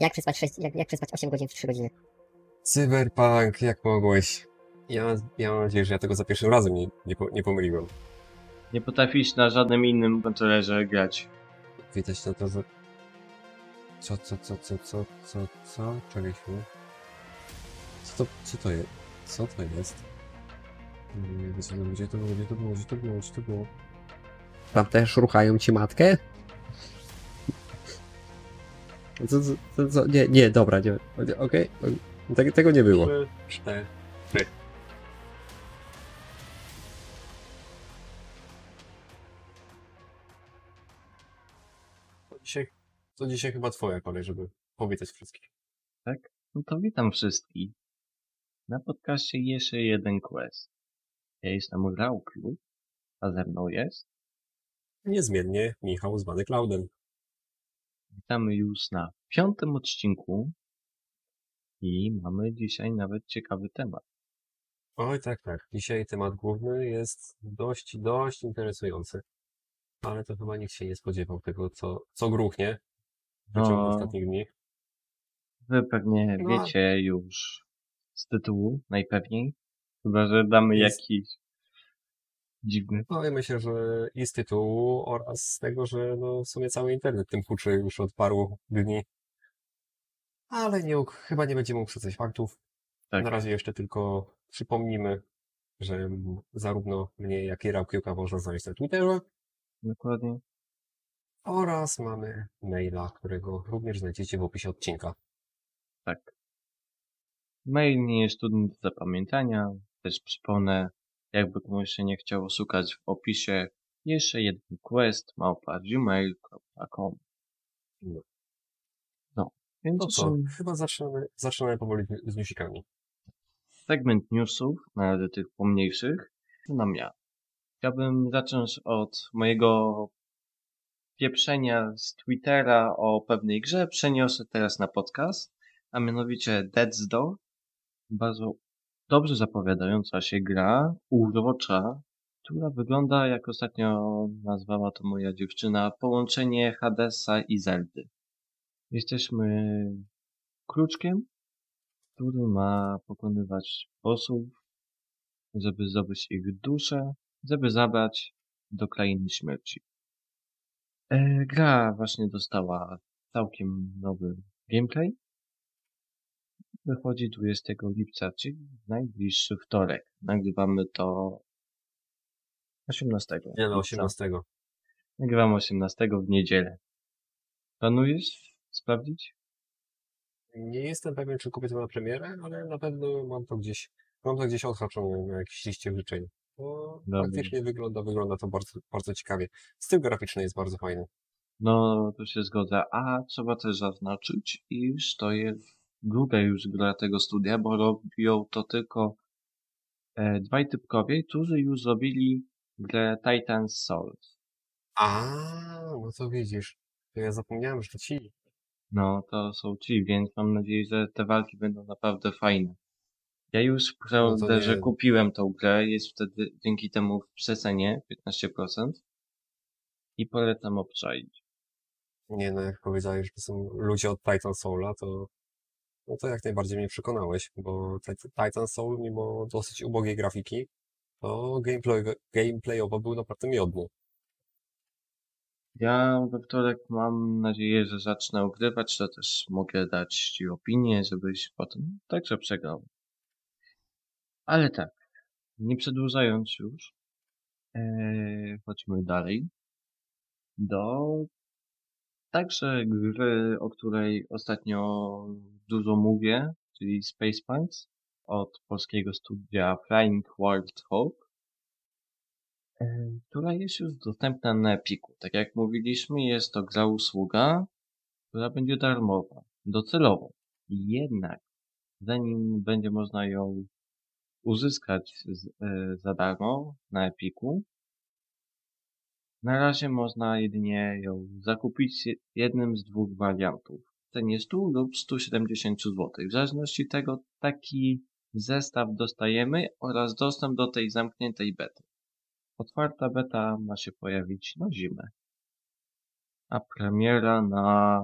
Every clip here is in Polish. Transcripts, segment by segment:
Jak przespać, 6, jak, jak przespać 8 godzin w 3 godziny? Cyberpunk, jak mogłeś? Ja, ja mam nadzieję, że ja tego za pierwszym razem nie, nie, po- nie pomyliłem. Nie potrafisz na żadnym innym kontrolerze grać. Widać na to, że... Co, co, co, co, co, co, co? Czekaj chwilę. Co to, co to jest? Co to jest? Nie wiem, gdzie to było, gdzie to było, gdzie to było, gdzie to było? Tam też ruchają ci matkę? Co, co, co, co? Nie, nie, dobra, nie. Okej, okej. Tego- Tego nie było. Cztery. To dzisiaj, to dzisiaj chyba twoja kolej, żeby powitać wszystkich. No to witam wszystkich. Na podcaście jeszcze jeden quest. Ja jestem Rauklu, a ze mną jest. Niezmiennie Michał zwany Cloudem. Witamy już na piątym odcinku i mamy dzisiaj nawet ciekawy temat. Oj, tak, tak. Dzisiaj temat główny jest dość, dość interesujący. Ale to chyba nikt się nie spodziewał tego, co, co gruchnie w ciągu No. ostatnich dni. Wy pewnie No. wiecie już z tytułu, najpewniej. Chyba, że damy Jest. jakiś dziwny. No i myślę, że i z tytułu oraz z tego, że no w sumie cały internet tym huczy już od paru dni. Ale nie, chyba nie będziemy uprzedzać faktów. Tak. Na razie jeszcze tylko przypomnimy, że zarówno mnie, jak i Raukiuka można znaleźć na Twitterze Dokładnie. oraz mamy maila, którego również znajdziecie w opisie odcinka. Tak. Mail nie jest trudny do zapamiętania. Też przypomnę, jakby komuś się nie chciało szukać w opisie, jeszcze jeden quest małpa gmail.com. No. No, więc To co? Chyba zaczynamy, zaczynamy powoli z newsikami. segment newsów, na tych pomniejszych, zaczynam ja. Chciałbym zacząć od mojego pieprzenia z Twittera o pewnej grze. Przeniosę teraz na podcast, a mianowicie Dead's Door. Bardzo dobrze zapowiadająca się gra, urocza, która wygląda, jak ostatnio nazwała to moja dziewczyna, połączenie Hadesa i Zeldy. Jesteśmy kruczkiem, który ma pokonywać bossów, żeby zdobyć ich duszę, żeby zabrać do krainy śmierci. E, gra właśnie dostała całkiem nowy gameplay. Wychodzi 20 lipca, czyli w najbliższy wtorek. Nagrywamy to 18. Nie no, lipca. 18. Nagrywam 18 w niedzielę. Planujesz sprawdzić? Nie jestem pewien, czy kupię to na premierę, ale na pewno mam to gdzieś, mam to gdzieś odhaczone na jakiejś liście życzeń. Bo faktycznie wygląda, wygląda to bardzo, bardzo ciekawie. Styl graficzny jest bardzo fajny. No, to się zgodzę. A trzeba też zaznaczyć, iż to jest druga już gra tego studia, bo robią to tylko e, dwaj typkowie, którzy już zrobili grę Titan's Souls. A, no to widzisz. To ja zapomniałem, że to ci. No, to są ci, więc mam nadzieję, że te walki będą naprawdę fajne. Ja już w preorderze nie- kupiłem tą grę, jest wtedy dzięki temu w przecenie 15% i polecam obczaić. Nie no, jak powiedziałeś, że to są ludzie od Titan Soula, to no to jak najbardziej mnie przekonałeś, bo Tit- Titan Soul, mimo dosyć ubogiej grafiki, to gameplay, gameplayowo był naprawdę miodny. Ja we wtorek mam nadzieję, że zacznę ogrywać, to też mogę dać Ci opinię, żebyś potem także przegrał. Ale tak, nie przedłużając już, ee, chodźmy dalej do także gry, o której ostatnio dużo mówię, czyli Space Punks od polskiego studia Flying World Hope która jest już dostępna na Epiku. Tak jak mówiliśmy, jest to gra usługa, która będzie darmowa, docelowo. Jednak, zanim będzie można ją uzyskać z, e, za darmo na Epiku, na razie można jedynie ją zakupić je- jednym z dwóch wariantów. Cenie 100 lub 170 zł. W zależności tego taki zestaw dostajemy oraz dostęp do tej zamkniętej bety. Otwarta beta ma się pojawić na zimę. A premiera na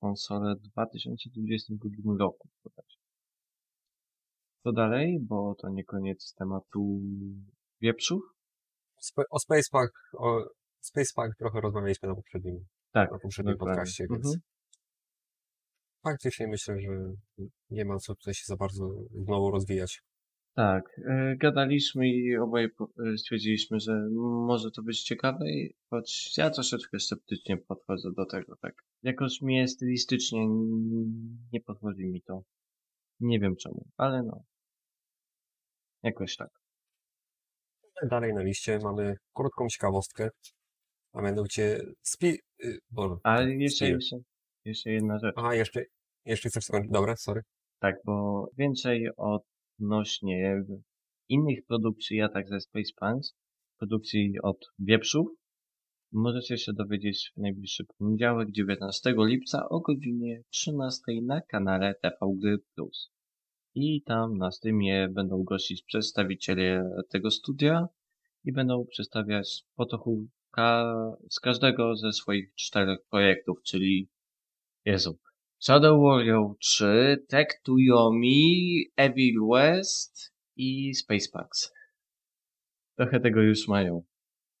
konsolę w 2022 roku. Co dalej? Bo to nie koniec tematu wieprzów. O Space Park, o Space Park trochę rozmawialiśmy na poprzednim, Tak, na poprzednim dokładnie. podcaście, więc Mhm. faktycznie myślę, że nie ma co tutaj się za bardzo znowu rozwijać. Tak, e, gadaliśmy i oboje e, stwierdziliśmy, że może to być ciekawe, choć ja troszeczkę sceptycznie podchodzę do tego, tak. Jakoś mnie stylistycznie nie podchodzi mi to. Nie wiem czemu, ale no. Jakoś tak. Dalej na liście mamy krótką ciekawostkę, a mianowicie spi... y, Boże, Ale jeszcze, Spiel. jeszcze, jeszcze jedna rzecz. A, jeszcze, jeszcze chcesz skończyć? Dobra, sorry. Tak, bo więcej odnośnie innych produkcji atak ze Space Punks, produkcji od wieprzów, możecie się dowiedzieć w najbliższy poniedziałek, 19 lipca o godzinie 13 na kanale TV Gry Plus. I tam na Steamie będą gościć przedstawiciele tego studia i będą przedstawiać potochu z każdego ze swoich czterech projektów, czyli Jezu, Shadow Warrior 3, Tech to Yomi, Evil West i Space Packs. Trochę tego już mają.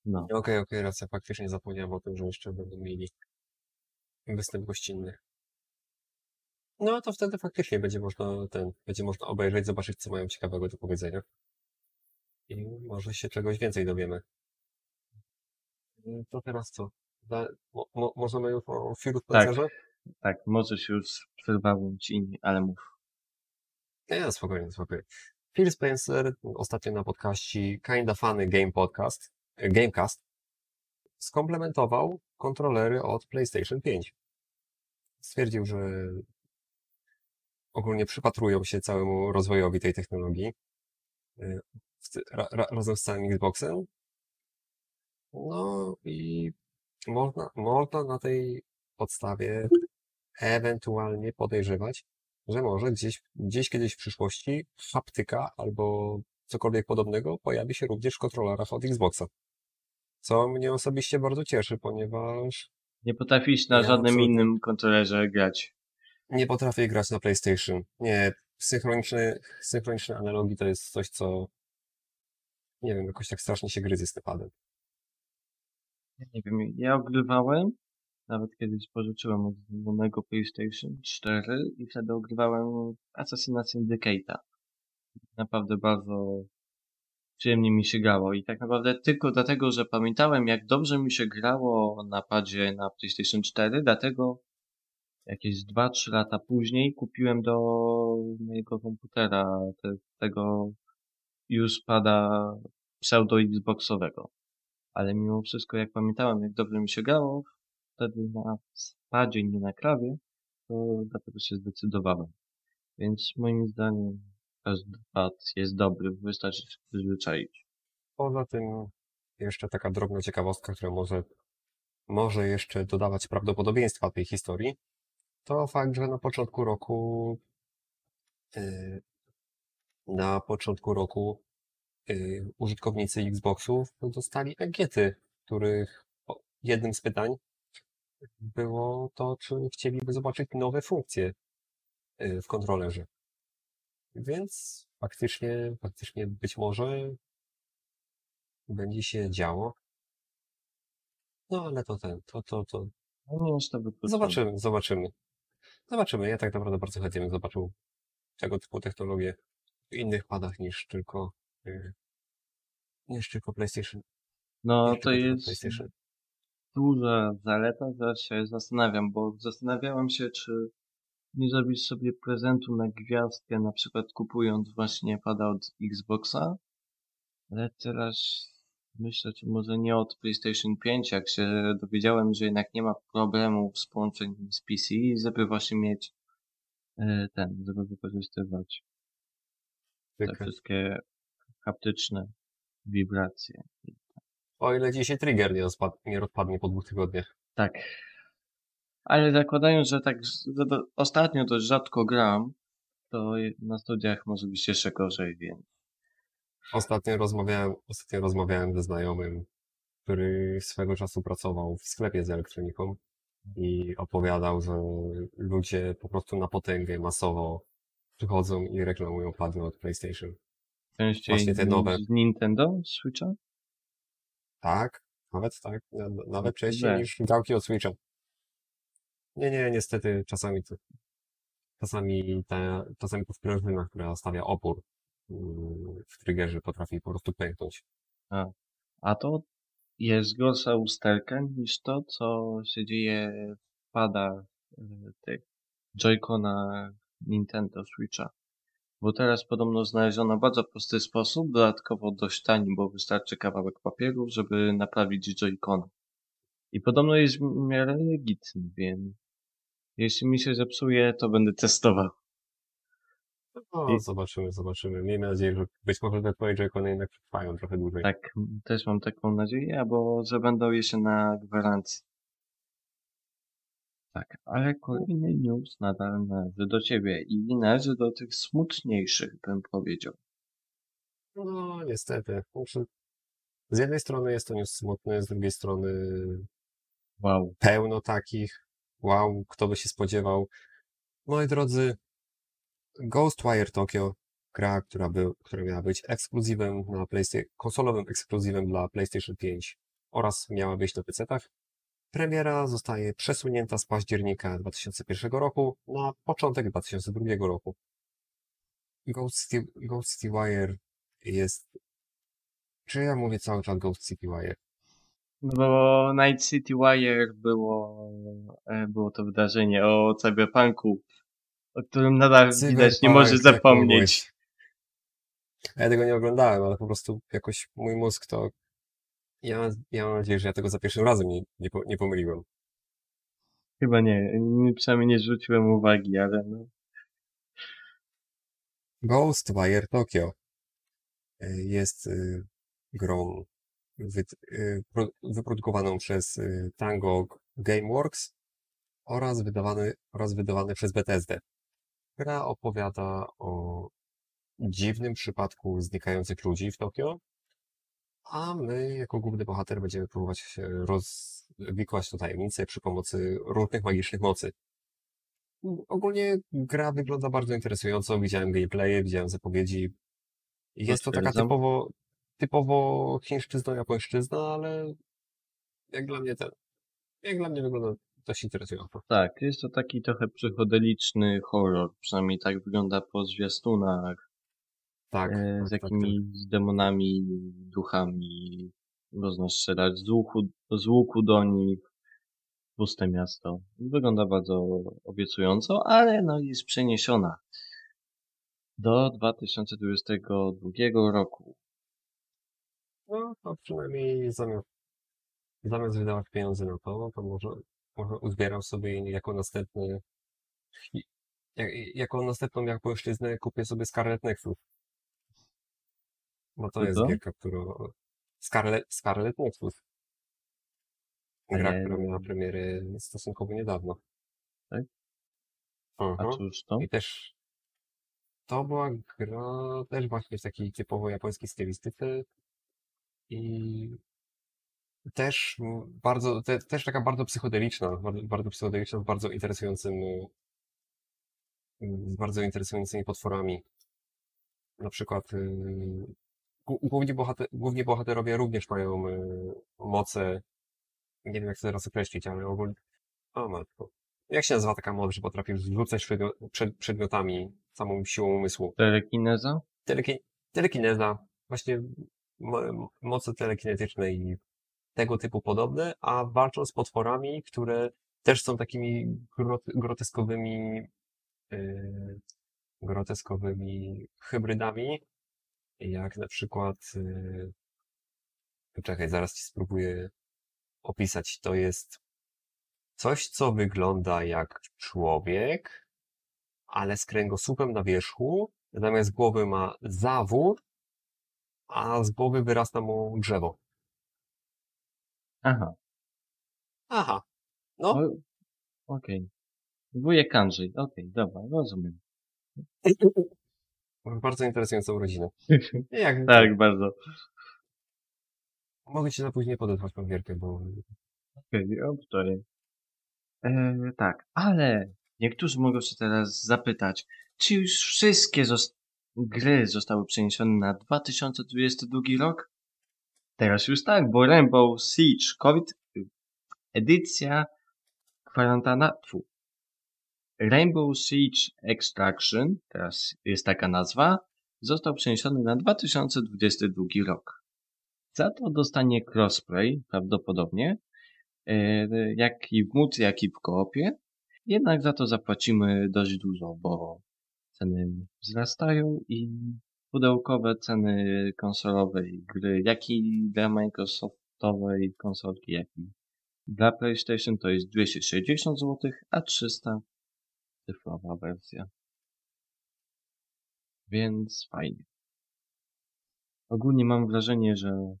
No. Okej, okej, racja, faktycznie zapomniałem o tym, że jeszcze będą mieli występ gościnny. No, to wtedy faktycznie będzie można ten, będzie można obejrzeć, zobaczyć, co mają ciekawego do powiedzenia. I może się czegoś więcej dowiemy. Y, To teraz co? Da, mo, mo, możemy już o Phil Tak. Tak, możesz już przerwałem ci, ale mów. Nie, spokojnie, spokojnie. Phil Spencer ostatnio na podcaście Kinda Funny Game Podcast, e, Gamecast, skomplementował kontrolery od PlayStation 5. Stwierdził, że ogólnie przypatrują się całemu rozwojowi tej technologii e, w- ra, ra, razem z całym Xboxem. No i można, można na tej podstawie ewentualnie podejrzewać, że może gdzieś, gdzieś kiedyś w przyszłości haptyka albo cokolwiek podobnego pojawi się również w kontrolerach od Xboxa. Co mnie osobiście bardzo cieszy, ponieważ Nie potrafisz na Ja żadnym absolutnie- innym kontrolerze grać. nie potrafię grać na PlayStation. Nie, synchroniczne, synchroniczne analogii to jest coś, co nie wiem, jakoś tak strasznie się gryzie z tym padem. Ja Nie wiem, ja ogrywałem, nawet kiedyś pożyczyłem od znajomego PlayStation 4 i wtedy ogrywałem Assassina Syndicate'a. Naprawdę bardzo przyjemnie mi się grało i tak naprawdę tylko dlatego, że pamiętałem jak dobrze mi się grało na padzie na PlayStation 4, dlatego jakieś 2-3 lata później kupiłem do mojego komputera te, tego już pada pseudo Xboxowego. Ale mimo wszystko, jak pamiętałem, jak dobrze mi się grało, wtedy na padzie, nie na krawie, to dlatego się zdecydowałem. Więc moim zdaniem każdy pad jest dobry, wystarczy się przyzwyczaić. Poza tym jeszcze taka drobna ciekawostka, która może, może jeszcze dodawać prawdopodobieństwa tej historii, to fakt, że na początku roku yy, na początku roku użytkownicy Xboxów dostali ankiety, których jednym z pytań było to, czy chcieliby zobaczyć nowe funkcje yy, w kontrolerze. Więc faktycznie, faktycznie być może będzie się działo. No ale to ten, to, to, to. No. Zobaczymy, zobaczymy. Zobaczymy. Ja tak naprawdę bardzo chętnie bym zobaczył tego typu technologie w innych padach niż tylko, yy, niż tylko PlayStation. No niż to jest duża zaleta, zaraz się zastanawiam, bo zastanawiałem się, czy nie zrobić sobie prezentu na gwiazdkę, na przykład kupując właśnie pada od Xboxa, ale teraz myślę, czy może nie od PlayStation 5, jak się dowiedziałem, że jednak nie ma problemów z połączeniem z PC, żeby właśnie mieć e, ten, żeby wykorzystywać te wszystkie haptyczne wibracje. O ile dzisiaj trigger nie, rozpad, nie rozpadnie po dwóch tygodniach. Tak. Ale zakładając, że tak że do, ostatnio dość rzadko gram, to na studiach może być jeszcze gorzej, więc Ostatnio rozmawiałem, ostatnio rozmawiałem ze znajomym, który swego czasu pracował w sklepie z elektroniką i opowiadał, że ludzie po prostu na potęgę masowo przychodzą i reklamują pady od PlayStation. Częściej Właśnie te nowe. z Nintendo Switcha? Tak, nawet tak, na- nawet częściej niż gałki od Switcha. Nie, nie, niestety czasami to, czasami ta, czasami to sprężyna, która stawia opór mm, w triggerze potrafi po prostu pęknąć. A to jest gorsza usterka niż to, co się dzieje w padach e, tych Joy-Cona Nintendo Switcha. Bo teraz podobno znaleziono bardzo prosty sposób, dodatkowo dość tani, bo wystarczy kawałek papieru, żeby naprawić Joy-Cona. I podobno jest w miarę legitny, więc jeśli mi się zepsuje, to będę testował. No, I- zobaczymy, zobaczymy. Miejmy nadzieję, że być może te twoje joy jednak przetrwają trochę dłużej. Tak, też mam taką nadzieję, bo że będą jeszcze na gwarancji. Tak, ale kolejny news nadal należy do ciebie i należy do tych smutniejszych, bym powiedział. No, niestety. Znaczy, z jednej strony jest to news smutny, z drugiej strony Wow. pełno takich. Wow, kto by się spodziewał. Moi drodzy, Ghostwire Tokyo, gra, która, był, która miała być ekskluzywem na PlayStation, konsolowym ekskluzywem dla PlayStation 5 oraz miała być na PC-tach. Premiera zostaje przesunięta z października 2001 roku na początek 2002 roku. Ghost City, Ghost City Wire jest... Czy ja mówię cały czas Ghost City Wire? No bo Night City Wire było, e, było to wydarzenie o cyberpunku, o którym nadal widać nie Cyberpunk, może zapomnieć. Ja tego nie oglądałem, ale po prostu jakoś mój mózg to... Ja, ja mam nadzieję, że ja tego za pierwszym razem nie, nie, nie pomyliłem. Chyba nie, nie, przynajmniej nie zwróciłem uwagi, ale no. Ghostwire Tokyo y, jest y, grą pro, wyprodukowaną przez Tango Gameworks oraz wydawany, oraz wydawany przez Bethesdę. Gra opowiada o dziwnym przypadku znikających ludzi w Tokio, a my jako główny bohater będziemy próbować się rozwikłać tę tajemnicę przy pomocy różnych magicznych mocy. Ogólnie gra wygląda bardzo interesująco. Widziałem gameplaye, widziałem zapowiedzi. Jest to taka typowo, typowo chińszczyzna, japońszczyzna, ale jak dla mnie ten, jak dla mnie wygląda dość interesująco. Tak, jest to taki trochę psychodeliczny horror, przynajmniej tak wygląda po zwiastunach, Tak, e, tak, z tak, jakimiś demonami, duchami, można strzelać z łuku, z łuku do nich, puste miasto. Wygląda bardzo obiecująco, ale no jest przeniesiona do 2022 roku. No, to przynajmniej zamiast, zamiast wydawać pieniądze na to, to może, może uzbieram sobie jako następny, jak, jako następną japońszczyznę kupię sobie Scarlet Nexus. Bo to jest to? gierka, którą... Scarlet, Scarlet Nexus. Gra, która miała premierę stosunkowo niedawno. Tak? A Mhm. cóż to? I też to była gra też właśnie w takiej typowo japońskiej stylistyce i też bardzo, te, też taka bardzo psychodeliczna, bardzo, bardzo psychodeliczna, z bardzo interesującym, z bardzo interesującymi potworami. Na przykład y, główni, bohater, główni bohaterowie również mają y, moce, nie wiem jak to teraz określić, ale ogólnie, o matko. Jak się nazywa taka moc, że potrafisz rzucać przedmio- przed, przedmiotami samą siłą umysłu? Telekineza? Teleki telekineza, właśnie mo moce telekinetyczne i tego typu podobne, a walczą z potworami, które też są takimi grot groteskowymi, yy, groteskowymi hybrydami, jak na przykład, yy, poczekaj, zaraz ci spróbuję opisać. To jest coś, co wygląda jak człowiek, ale z kręgosłupem na wierzchu, zamiast głowy ma zawór, a z głowy wyrasta mu drzewo. Aha, Aha. No, okej. Wujek Andrzej, okej, dobra, rozumiem. bardzo interesującą rodzinę. Jak, tak, bardzo. Mogę ci na później podesłać tą gierkę, bo Okej, okay, E, tak, ale niektórzy mogą się teraz zapytać, czy już wszystkie gry zostały przeniesione na 2022 rok? Teraz już tak, bo Rainbow Siege COVID edycja kwarantanna, tfu. Rainbow Siege Extraction, teraz jest taka nazwa, został przeniesiony na 2022 rok. Za to dostanie crossplay prawdopodobnie, e, jak i w multi, jak i w koopie. Jednak za to zapłacimy dość dużo, bo ceny wzrastają i pudełkowe ceny konsolowej gry, jak i dla Microsoftowej konsolki, jak i dla PlayStation to jest 260 zł, a 300 cyfrowa wersja. Więc fajnie. Ogólnie mam wrażenie, że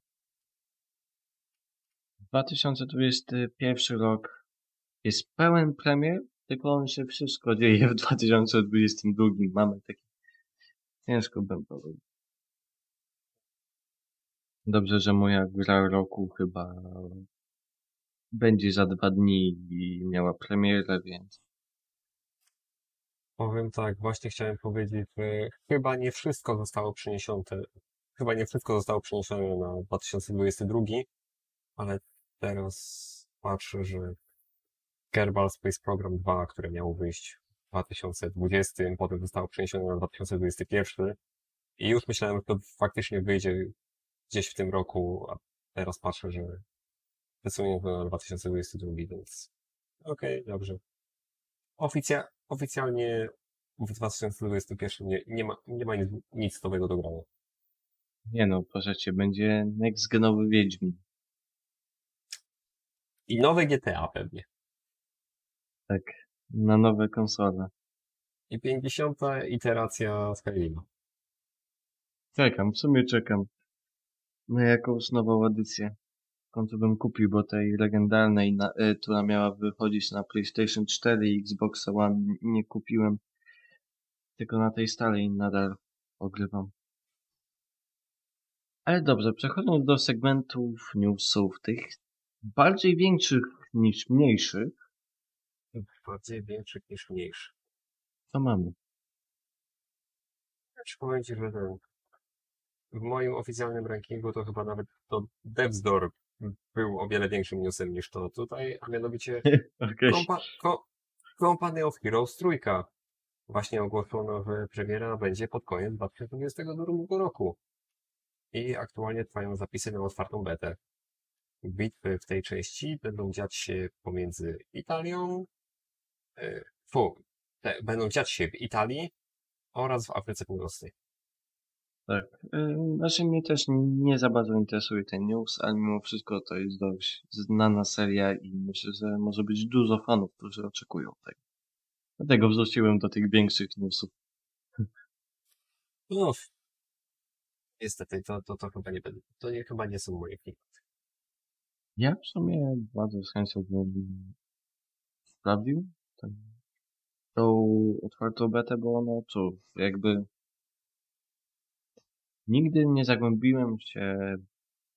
2021 rok jest pełen premier, tylko on się wszystko dzieje w 2022. Mamy taki ciężko bym powiedział. Dobrze, że moja gra roku chyba będzie za dwa dni i miała premierę, więc Powiem tak, właśnie chciałem powiedzieć, że chyba nie wszystko zostało przeniesione, chyba nie wszystko zostało przeniesione na 2022, ale teraz patrzę, że Kerbal Space Program 2, które miało wyjść w 2020, potem zostało przeniesione na 2021 i już myślałem, że to faktycznie wyjdzie gdzieś w tym roku, a teraz patrzę, że przesunie to na 2022, więc okej, dobrze. Oficja, oficjalnie w 2021 nie, nie, ma, nie ma nic, nic nowego do grania. nie no, proszę cię, będzie next genowy Wiedźmin. I nowe GTA pewnie. Tak, na nowe konsole. I 50. iteracja Skyrima. Czekam, w sumie czekam na jakąś nową edycję. W końcu bym kupił, bo tej legendarnej, na, e, która miała wychodzić na PlayStation 4 i Xbox One nie kupiłem. Tylko na tej starej nadal ogrywam. Ale dobrze, przechodząc do segmentów newsów, tych bardziej większych niż mniejszych, Bardziej większych niż mniejszych. co mamy? Ci powiem ci, że w moim oficjalnym rankingu to chyba nawet to Devs Door był o wiele większym newsem niż to tutaj, a mianowicie Okej. Kompa ko Company of Heroes trójka. Właśnie ogłoszono, że premiera będzie pod koniec 2022 roku. I aktualnie trwają zapisy na otwartą betę. Bitwy w tej części będą dziać się pomiędzy Italią, e, fu, te, będą dziać się w Italii oraz w Afryce Północnej. Tak. Y, Znaczy mnie też nie za bardzo interesuje ten news, ale mimo wszystko to jest dość znana seria i myślę, że może być dużo fanów, którzy oczekują tego. Dlatego wrzuciłem do tych większych newsów. No, niestety, to, to, to chyba nie będę, to nie, chyba nie są moje filmy. Ja w sumie bardzo z chęcią bym sprawdził tą otwartą betę, bo ono cóż, jakby nigdy nie zagłębiłem się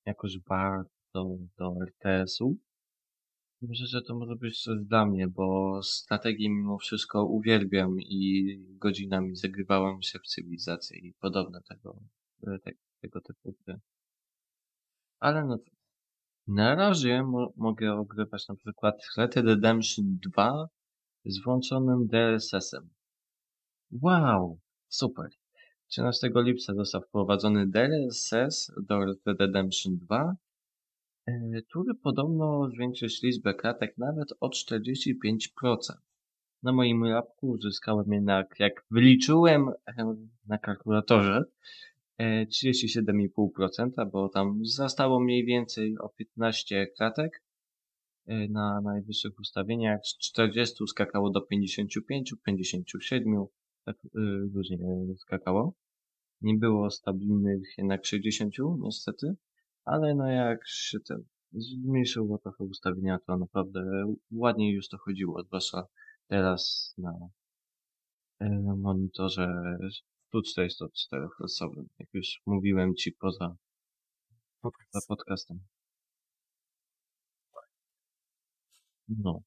jakoś bardzo do RTS-u. Myślę, że to może być coś dla mnie, bo strategię mimo wszystko uwielbiam i godzinami zagrywałem się w cywilizację i podobne tego, te, tego typu gry. Ale no, na razie mo mogę ogrywać na przykład Red Redemption 2 z włączonym DLSS-em. Wow, super. 13 lipca został wprowadzony DLSS do Red Dead Redemption 2, e, który podobno zwiększyć liczbę kratek nawet o 45%. Na moim lapku uzyskałem jednak, jak wyliczyłem e, na kalkulatorze, e, 37,5%, bo tam zostało mniej więcej o 15 kratek e, na najwyższych ustawieniach. Z 40 skakało do 55, 57, tak e, różnie skakało. Nie było stabilnych jednak 60 niestety, ale no jak się ten zmniejszyło trochę ustawienia, to naprawdę ładniej już to chodziło, zwłaszcza teraz na e, monitorze 144 Hz, jak już mówiłem Ci poza, poza podcastem. No.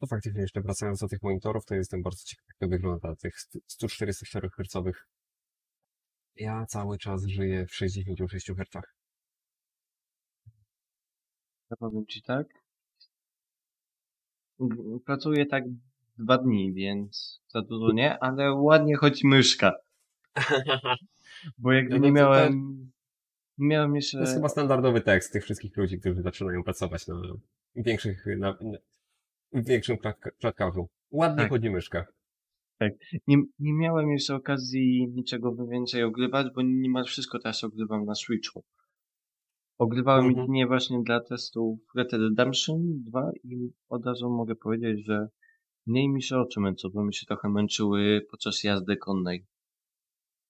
To faktycznie jeszcze wracając do tych monitorów, to jestem bardzo ciekaw, jak to wygląda, tych 144 Hz. Ja cały czas żyję w 66 Hz. Ja powiem ci tak. Pracuję tak dwa dni, więc za dużo nie, ale ładnie chodzi myszka. Bo jakby No nie to miałem. Nie miałem jeszcze. To jest chyba standardowy tekst tych wszystkich ludzi, którzy zaczynają pracować na większych, na, większym klatka- klatkarzu. Ładnie Tak. chodzi myszka. Nie, nie miałem jeszcze okazji niczego więcej ogrywać, bo niemal wszystko teraz ogrywam na Switchu. Ogrywałem Mhm. jedynie właśnie dla testów Red Dead Redemption 2 i od razu mogę powiedzieć, że mniej mi się oczy męczą, bo mi się trochę męczyły podczas jazdy konnej.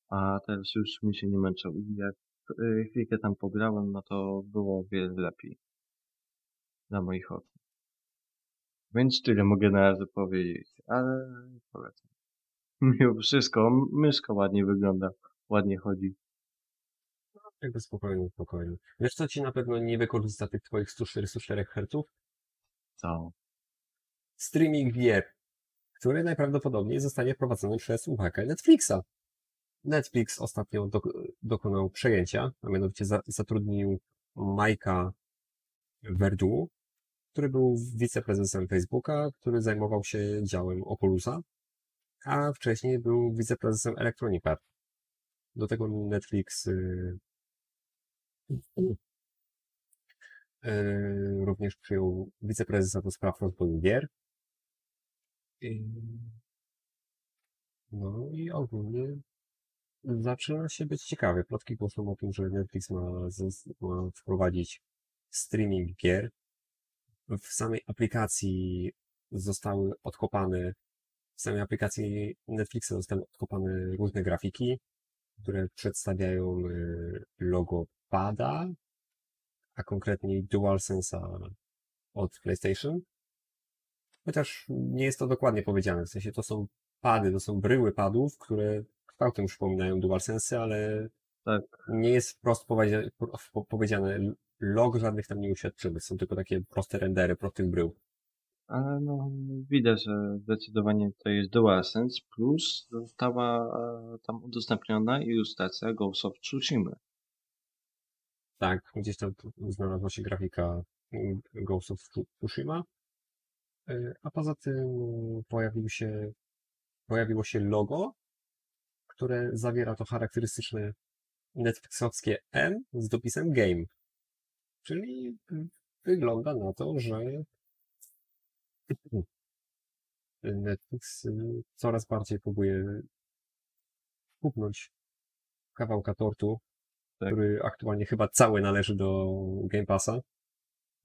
A teraz już mi się nie męczą. I jak y, chwilkę tam pograłem, no to było o wiele lepiej. Dla moich oczu. Więc tyle mogę na razie powiedzieć, ale polecam. Mimo wszystko, myszka ładnie wygląda, ładnie chodzi. Jakby spokojnie, spokojnie. Wiesz co ci na pewno nie wykorzysta tych twoich 144 Hz? Co? Streaming gier, który najprawdopodobniej zostanie wprowadzony przez uwagę Netflixa. Netflix ostatnio dok- dokonał przejęcia, a mianowicie za- zatrudnił Majka Verdu, który był wiceprezesem Facebooka, który zajmował się działem Oculusa, a wcześniej był wiceprezesem Electronic Arts. Do tego Netflix y, y, również przyjął wiceprezesa do spraw rozwoju gier. No i ogólnie zaczyna się być ciekawe. Plotki głoszą o tym, że Netflix ma, ma wprowadzić streaming gier. W samej aplikacji zostały odkopane, w samej aplikacji Netflixa zostały odkopane różne grafiki, które przedstawiają y, logo pada, a konkretniej DualSense'a od PlayStation. Chociaż nie jest to dokładnie powiedziane, w sensie to są pady, to są bryły padów, które kształtem przypominają DualSense, ale Tak. nie jest wprost powiedziane, po- powiedziane log żadnych tam nie uświadczymy, są tylko takie proste rendery prostych brył. Ale no, widać, że zdecydowanie to jest DualSense, plus została e, tam udostępniona ilustracja Ghost of Tsushima. Tak, gdzieś tam znalazła się grafika mm, Ghost of Tsu- Tsushima. Y, A poza tym pojawił się, pojawiło się logo, które zawiera to charakterystyczne Netflixowskie M z dopisem Game. Czyli wygląda na to, że Netflix y, coraz bardziej próbuje kupnąć kawałka tortu, Tak. który aktualnie chyba cały należy do Game Passa.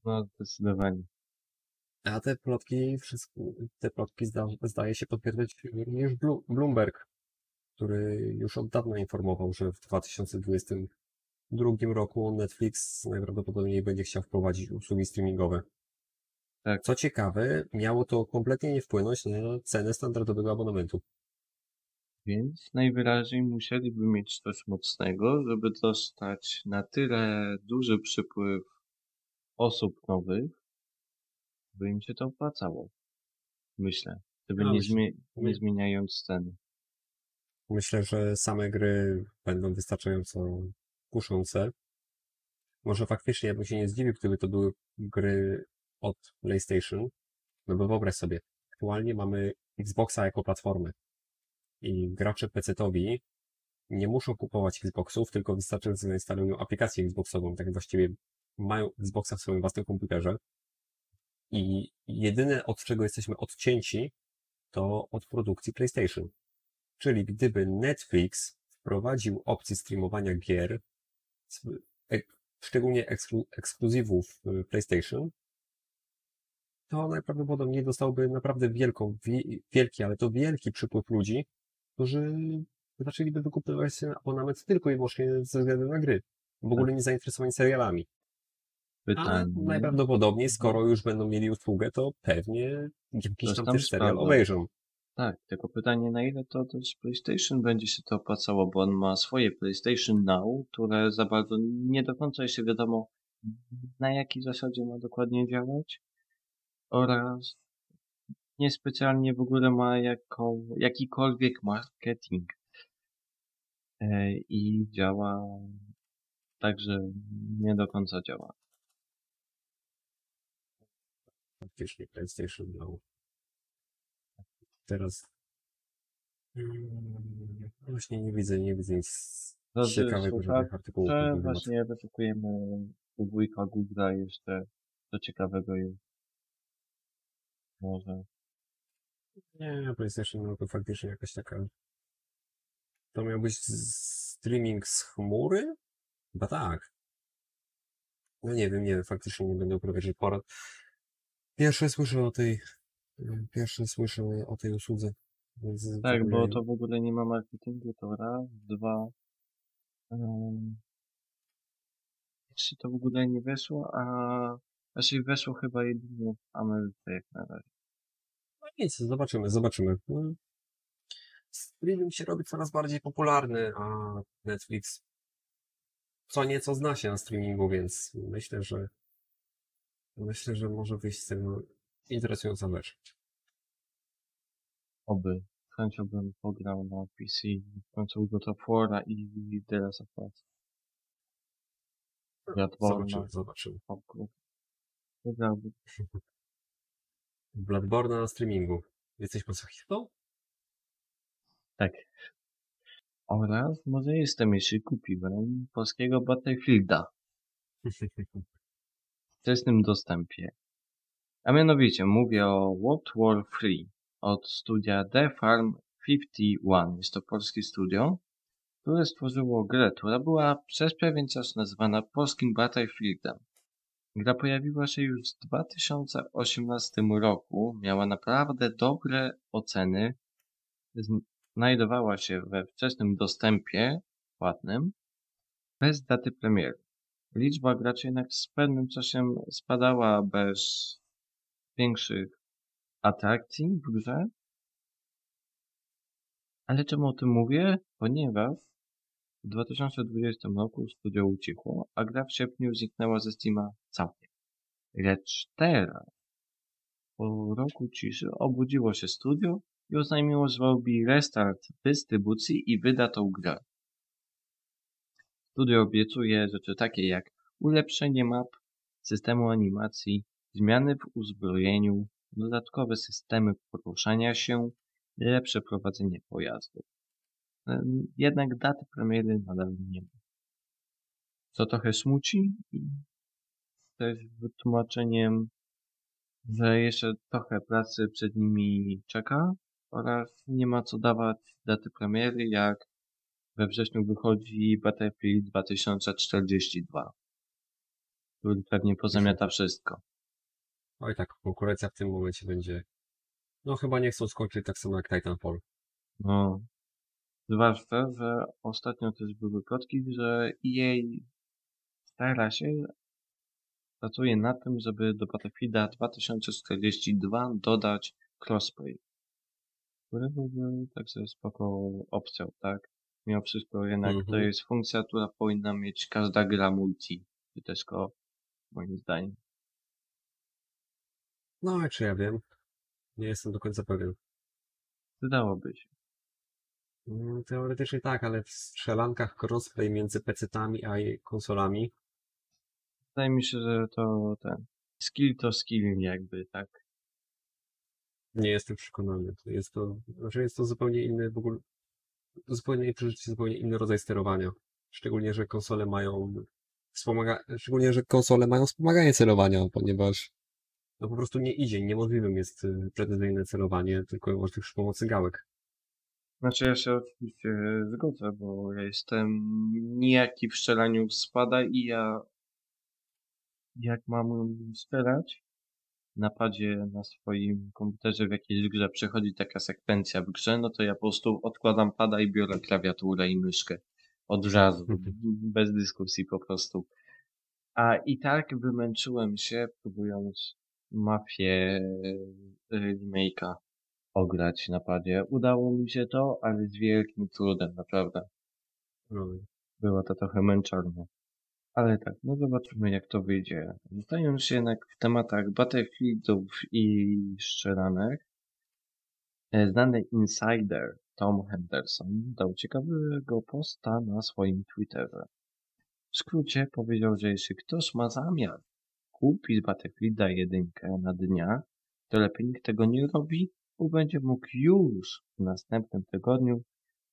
No, zdecydowanie. A te plotki, wszystko, te plotki zda, zdaje się potwierdzać również Bloomberg, który już od dawna informował, że w 2022 roku Netflix najprawdopodobniej będzie chciał wprowadzić usługi streamingowe. Tak. Co ciekawe, miało to kompletnie nie wpłynąć na cenę standardowego abonamentu. Więc najwyraźniej musieliby mieć coś mocnego, żeby dostać na tyle duży przypływ osób nowych, by im się to opłacało. Myślę. Żeby Ja nie, zmie- nie zmieniając ceny. Myślę, że same gry będą wystarczająco kuszące. Może faktycznie ja bym się nie zdziwił, gdyby to były gry od PlayStation. No bo wyobraź sobie, aktualnie mamy Xboxa jako platformę. I gracze PC-towi nie muszą kupować Xboxów, tylko wystarczy, że zainstalują aplikację Xboxową. Tak właściwie mają Xboxa w swoim własnym komputerze. I jedyne od czego jesteśmy odcięci, to od produkcji PlayStation. Czyli gdyby Netflix wprowadził opcję streamowania gier, szczególnie eksklu, ekskluzywów y, PlayStation, to najprawdopodobniej dostałby naprawdę wielką, wie- wielki, ale to wielki przypływ ludzi, którzy zaczęliby wykupywać ten abonament tylko i wyłącznie ze względu na gry. W ogóle nie zainteresowani serialami. Ale Pytanie. najprawdopodobniej, skoro już będą mieli usługę, to pewnie jakiś tam tam też serial obejrzą. Tak, tylko pytanie na ile to też PlayStation będzie się to opłacało, bo on ma swoje PlayStation Now, które za bardzo nie do końca jeszcze wiadomo na jakiej zasadzie ma dokładnie działać oraz niespecjalnie w ogóle ma jako, jakikolwiek marketing. E, I działa także nie do końca działa. Faktycznie PlayStation Now. Teraz. Mm, Właśnie nie widzę, nie widzę nic Drodzy ciekawego, żadnych artykułów. na Że ten temat. właśnie wyczekujemy u wujka Google'a jeszcze co ciekawego jest. Może. Nie, PlayStation Now to faktycznie jakaś taka. To miał być z- streaming z chmury? Chyba tak. No nie wiem, nie wiem, faktycznie nie będę uprawiać porad. Pierwsze słyszę o tej. Pierwsze słyszę o tej usłudze. Więc Tak, bo to w ogóle nie ma marketingu, to raz, dwa. Um, jeszcze to w ogóle nie weszło, a raczej weszło chyba jedynie w Ameryce jak na razie. No nic, zobaczymy, zobaczymy. Streaming się robi coraz bardziej popularny, a Netflix co nieco zna się na streamingu, więc myślę, że myślę, że może wyjść z tym interesująca rzecz. Oby. Z chęcią bym pograł na PC w końcu God of War'a i The Last of Us. Zobaczymy, zobaczymy. O kurde. Wygrałby. Bloodborne na streamingu. Jesteś masochistą? Tak. Oraz może jestem, jeśli kupiłem polskiego Battlefielda w wczesnym dostępie. A mianowicie mówię o World War 3 od studia The Farm 51. Jest to polskie studio, które stworzyło grę, która była przez pewien czas nazywana polskim Battlefieldem. Gra pojawiła się już w 2018 roku, miała naprawdę dobre oceny, znajdowała się we wczesnym dostępie płatnym, bez daty premiery. Liczba graczy jednak z pewnym czasem spadała bez większych atrakcji w grze. Ale czemu o tym mówię? Ponieważ w 2020 roku studio ucichło, a gra w sierpniu zniknęła ze Steama całkiem. Lecz teraz, po roku ciszy, obudziło się studio i oznajmiło, że robi restart dystrybucji i wyda tą grę. Studio obiecuje rzeczy takie jak ulepszenie map, systemu animacji, zmiany w uzbrojeniu, dodatkowe systemy poruszania się, lepsze prowadzenie pojazdów. Em, Jednak daty premiery nadal nie ma. Co trochę smuci i też wytłumaczeniem, że jeszcze trochę pracy przed nimi czeka oraz nie ma co dawać daty premiery, jak we wrześniu wychodzi Battlefield 2042, który pewnie pozamiata wszystko. Oj tak, konkurencja w tym momencie będzie... No chyba nie chcą skończyć tak samo jak Titanfall. No. Zwłaszcza, że ostatnio też były plotki, że EA stara się, pracuje nad tym, żeby do Battlefielda 2042 dodać crossplay. Który byłby także spoko opcją, tak? Mimo wszystko jednak to Mhm. jest funkcja, która powinna mieć każda gra multi, czy też ko, moim zdaniem. No, czy ja wiem? Nie jestem do końca pewien. Wydałoby się. Mm, Teoretycznie tak, ale w strzelankach crossplay między PC-tami a jej konsolami Wydaje mi się, że to ten skill to skill jakby, tak? nie jestem przekonany. Jest to, znaczy jest to zupełnie inny w ogóle, zupełnie przeżycie, zupełnie inny rodzaj sterowania. Szczególnie, że konsole mają wspomaga, szczególnie, że konsole mają wspomaganie celowania, ponieważ no po prostu nie idzie, niemożliwym jest y, precyzyjne celowanie, tylko i wyłącznie przy pomocy gałek. Znaczy ja się oczywiście zgodzę, bo ja jestem nijaki w strzelaniu spada i ja jak mam strzelać napadzie na swoim komputerze w jakiejś grze przychodzi taka sekwencja w grze, no to ja po prostu odkładam pada i biorę klawiaturę i myszkę. Od razu, bez dyskusji po prostu. A i tak wymęczyłem się próbując mafię e, remake'a ograć na padzie. Udało mi się to, ale z wielkim trudem, naprawdę. No, Było to trochę męczarne. Ale tak, no zobaczymy jak to wyjdzie. Zostając się jednak w tematach Battlefieldów i strzelanek, E, Znany insider Tom Henderson dał ciekawego posta na swoim Twitterze. W skrócie powiedział, że jeśli ktoś ma zamiar kupić Battlefielda 1 na dnia, to lepiej niech tego nie robi, bo będzie mógł już w następnym tygodniu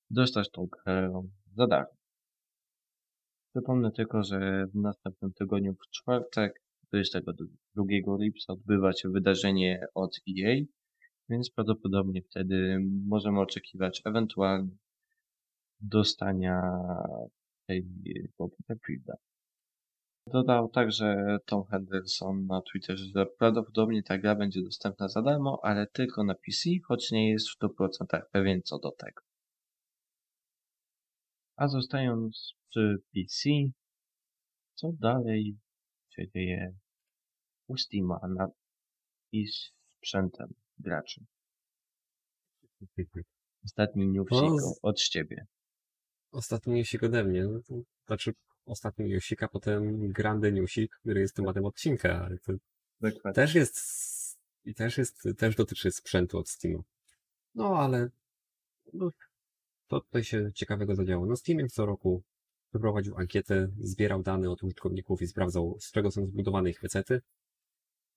dostać tą grę za darmo. Przypomnę tylko, że w następnym tygodniu w czwartek, 22 lipca odbywa się wydarzenie od EA, więc prawdopodobnie wtedy możemy oczekiwać ewentualnie dostania tej Battlefielda. Dodał także Tom Henderson na Twitterze, że prawdopodobnie ta gra będzie dostępna za darmo, ale tylko na PC, choć nie jest w 100% pewien co do tego. A zostając przy PC, co dalej się dzieje u Steama na, i sprzętem graczy? Ostatni newsik No, od ciebie. Ostatni newsik ode mnie. No znaczy, ostatni newsik, a potem grande newsik, który jest tematem odcinka, Dokładnie. też jest, i też jest, też dotyczy sprzętu od Steama. No, ale no, to tutaj się ciekawego zadziało. No, Steam jak co roku wyprowadził ankietę, zbierał dane od użytkowników i sprawdzał, z czego są zbudowane ich pecety.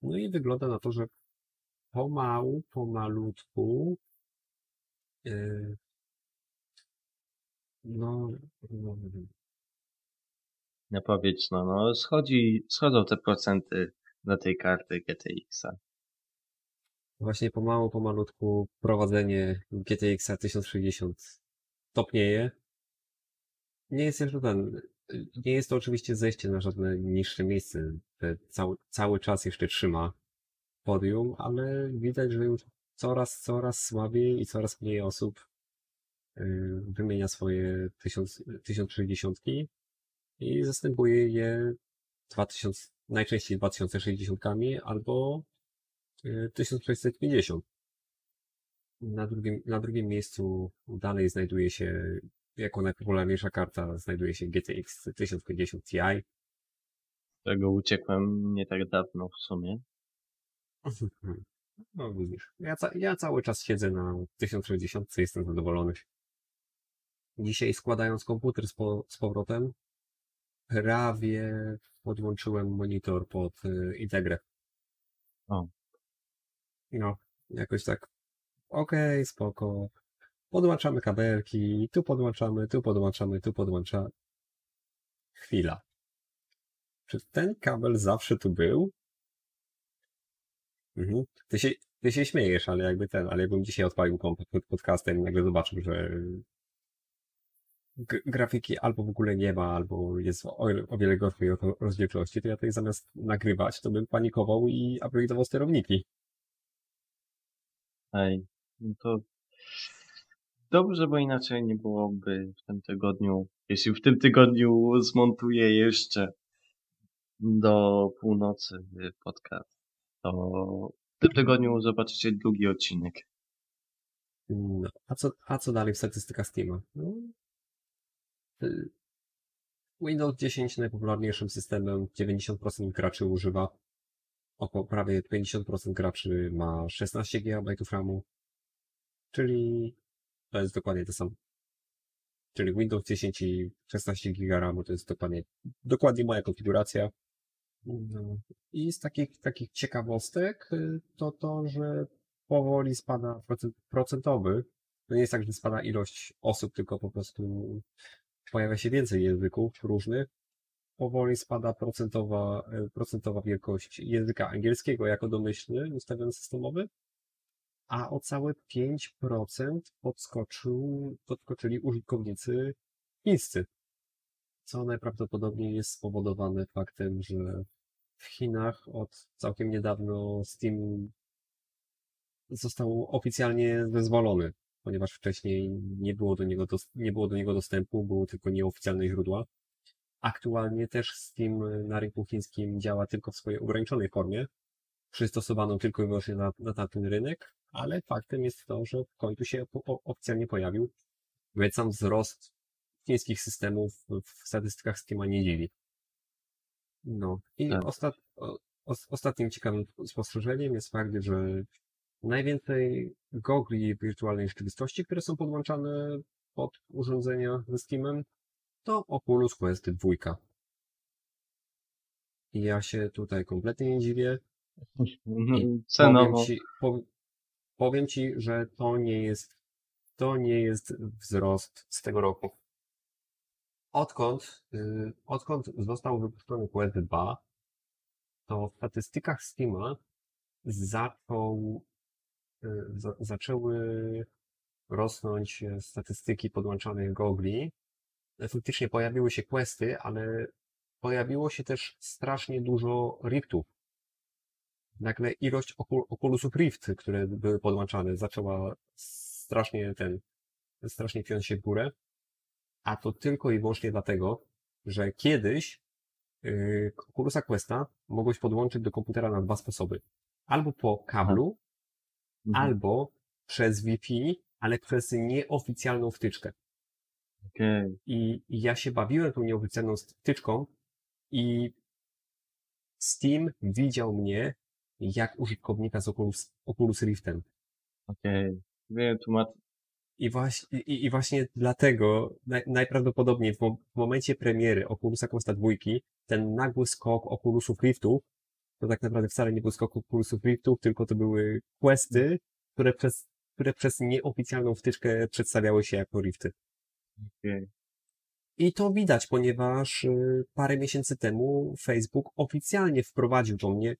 No i wygląda na to, że pomału, pomalutku yy, no, no, No powiedz, no, no, schodzi, schodzą te procenty na tej karty GTX-a. Właśnie pomału, pomalutku prowadzenie GTX 1060 topnieje. Nie jest jeszcze ten, nie jest to oczywiście zejście na żadne niższe miejsce. Cały, cały czas jeszcze trzyma podium, ale widać, że już coraz, coraz słabiej i coraz mniej osób yy, wymienia swoje 1000, 1060 i zastępuje je 2000, najczęściej 2060 albo y, 1650. Na drugim, na drugim miejscu dalej znajduje się, jako najpopularniejsza karta, znajduje się GTX 1050 Ti. Którego uciekłem nie tak dawno w sumie. No widzisz, ja, ca ja cały czas siedzę na 1060, jestem zadowolony. Dzisiaj składając komputer z, po z powrotem, prawie podłączyłem monitor pod y, Integrę. O. No, jakoś tak, okej, spoko. Podłączamy kabelki, tu podłączamy, tu podłączamy, tu podłączamy. Chwila. Czy ten kabel zawsze tu był? Mhm. Ty się, ty się śmiejesz, ale jakby ten, ale jakbym dzisiaj odpalił komp pod podcastem i nagle zobaczył, że grafiki albo w ogóle nie ma, albo jest o, o wiele gorszej ro- rozdzielczości, to ja tutaj zamiast nagrywać, to bym panikował i upgrade'ował sterowniki. Ej, no to dobrze, bo inaczej nie byłoby w tym tygodniu, jeśli w tym tygodniu zmontuję jeszcze do północy podcast, to w tym tygodniu zobaczycie drugi odcinek. No, a co, a co dalej w statystykach Steama? No, Windows 10 najpopularniejszym systemem, 90% graczy używa. Około prawie 50% graczy ma 16 GB RAMu, czyli to jest dokładnie to samo. Czyli Windows 10 i 16 GB RAMu to jest dokładnie, dokładnie moja konfiguracja. No. I z takich, takich ciekawostek y, to to, że powoli spada procent, procentowy. To nie jest tak, że spada ilość osób, tylko po prostu pojawia się więcej języków różnych. Powoli spada procentowa, e, procentowa wielkość języka angielskiego jako domyślny, ustawiony systemowy, a o całe 5% podskoczył, podskoczyli użytkownicy chińscy. Co najprawdopodobniej jest spowodowane faktem, że w Chinach od całkiem niedawno Steam został oficjalnie zezwolony, ponieważ wcześniej nie było do niego, dos- nie było do niego dostępu, były tylko nieoficjalne źródła. Aktualnie też Steam na rynku chińskim działa tylko w swojej ograniczonej formie, przystosowaną tylko i wyłącznie na, na tamten rynek, ale faktem jest to, że w końcu się o, oficjalnie pojawił, więc sam wzrost chińskich systemów w statystykach Steama nie dziwi. No i Tak. ostat, o, os, ostatnim ciekawym spostrzeżeniem jest fakt, że najwięcej gogli wirtualnej rzeczywistości, które są podłączane pod urządzenia ze Steamem, to Oculus Quest 2. I ja się tutaj kompletnie nie dziwię. No, I Cenowo. Powiem ci, pow- powiem ci, że to nie jest, to nie jest wzrost z tego roku. Odkąd, y, odkąd został wypuszczony Quest 2, to w statystykach Steama zaczął, za, zaczęły rosnąć e, statystyki podłączanych gogli. Faktycznie pojawiły się questy, ale pojawiło się też strasznie dużo riftów. Nagle ilość Oculusów Rift, które były podłączane, zaczęła strasznie ten, strasznie piąć się w górę. A to tylko i wyłącznie dlatego, że kiedyś yy, Oculusa Questa mogłeś podłączyć do komputera na dwa sposoby. Albo po kablu, Mhm. albo przez Wi-Fi, ale przez nieoficjalną wtyczkę. Okej. I i ja się bawiłem tą nieoficjalną wtyczką i Steam widział mnie jak użytkownika z Oculus, Oculus Riftem. Okej. Wiem, tu ma... I właśnie, i, i właśnie dlatego naj, najprawdopodobniej w, w momencie premiery Oculusa Questa 2 ten nagły skok Oculusów Riftów to tak naprawdę wcale nie był skok Oculusów Riftów, tylko to były questy, które przez, które przez nieoficjalną wtyczkę przedstawiały się jako Rifty. Okej. I to widać, ponieważ y, parę miesięcy temu Facebook oficjalnie wprowadził do mnie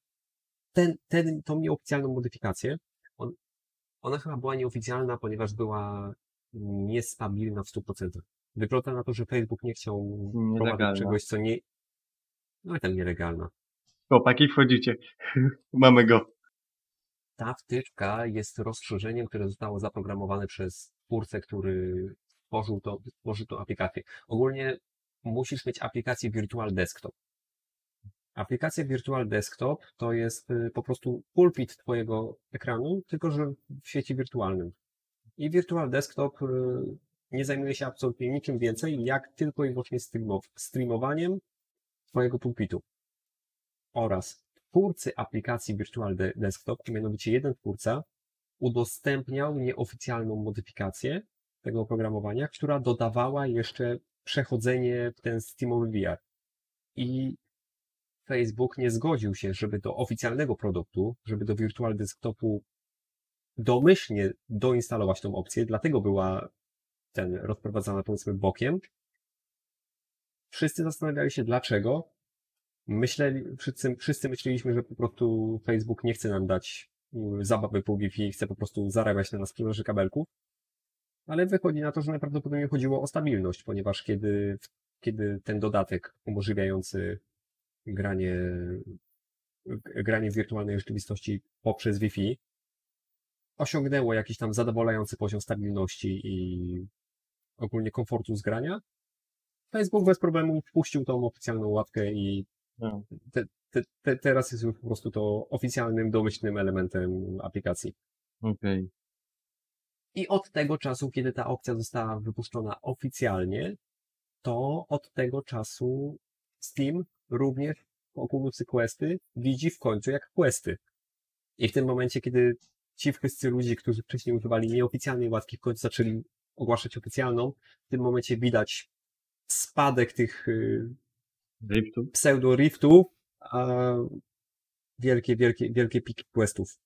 ten, ten, tą nieoficjalną modyfikację. On, ona chyba była nieoficjalna, ponieważ była niestabilna w 100%. Wygląda na to, że Facebook nie chciał wprowadzić czegoś, co nie... No i tam nielegalna. Chłopaki, wchodzicie. Mamy go. Ta wtyczka jest rozszerzeniem, które zostało zaprogramowane przez twórcę, który stworzył, to, stworzył tą aplikację. Ogólnie musisz mieć aplikację Virtual Desktop. Aplikacja Virtual Desktop to jest y, po prostu pulpit twojego ekranu, tylko że w świecie wirtualnym. I Virtual Desktop y, nie zajmuje się absolutnie niczym więcej, jak tylko i wyłącznie streamow- streamowaniem twojego pulpitu. Oraz twórcy aplikacji Virtual De- Desktop, mianowicie jeden twórca, udostępniał nieoficjalną modyfikację tego oprogramowania, która dodawała jeszcze przechodzenie w ten Steamowy VR. I Facebook nie zgodził się, żeby do oficjalnego produktu, żeby do Virtual Desktopu domyślnie doinstalować tą opcję, dlatego była ten rozprowadzana powiedzmy bokiem. Wszyscy zastanawiali się dlaczego. Myśleli, wszyscy, wszyscy myśleliśmy, że po prostu Facebook nie chce nam dać y, zabawy po Wi-Fi, chce po prostu zarabiać na nas sprzedaży kabelków. Ale wychodzi na to, że najprawdopodobniej chodziło o stabilność, ponieważ kiedy, kiedy ten dodatek umożliwiający granie, granie w wirtualnej rzeczywistości poprzez Wi-Fi osiągnęło jakiś tam zadowalający poziom stabilności i ogólnie komfortu z grania, Facebook bez problemu wpuścił tą oficjalną łapkę i. te, te, te, teraz jest już po prostu to oficjalnym, domyślnym elementem aplikacji. Okej. I od tego czasu, kiedy ta opcja została wypuszczona oficjalnie, to od tego czasu Steam również Oculusy Questy widzi w końcu jak Questy. I w tym momencie, kiedy ci wszyscy ludzie, którzy wcześniej używali nieoficjalnej łatki, w końcu zaczęli ogłaszać oficjalną, w tym momencie widać spadek tych Riftu? pseudo-riftów, a wielkie, wielkie, wielkie piki questów.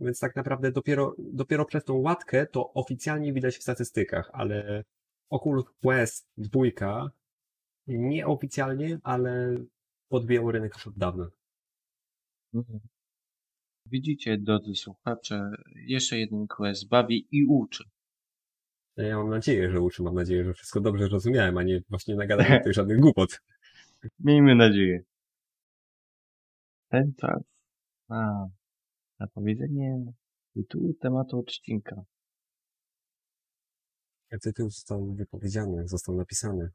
Więc tak naprawdę dopiero, dopiero przez tą łatkę to oficjalnie widać w statystykach, ale Oculus Quest 2 nieoficjalnie, ale podbijał rynek już od dawna. Mhm. Widzicie, drodzy słuchacze, jeszcze jeden quest bawi i uczy. Ja mam nadzieję, że uczy, mam nadzieję, że wszystko dobrze zrozumiałem, a nie właśnie nagadałem tutaj żadnych głupot. Miejmy nadzieję. Ten czas. A, zapowiedzenie tytułu tematu odcinka. Tytuł został wypowiedziany, został napisany.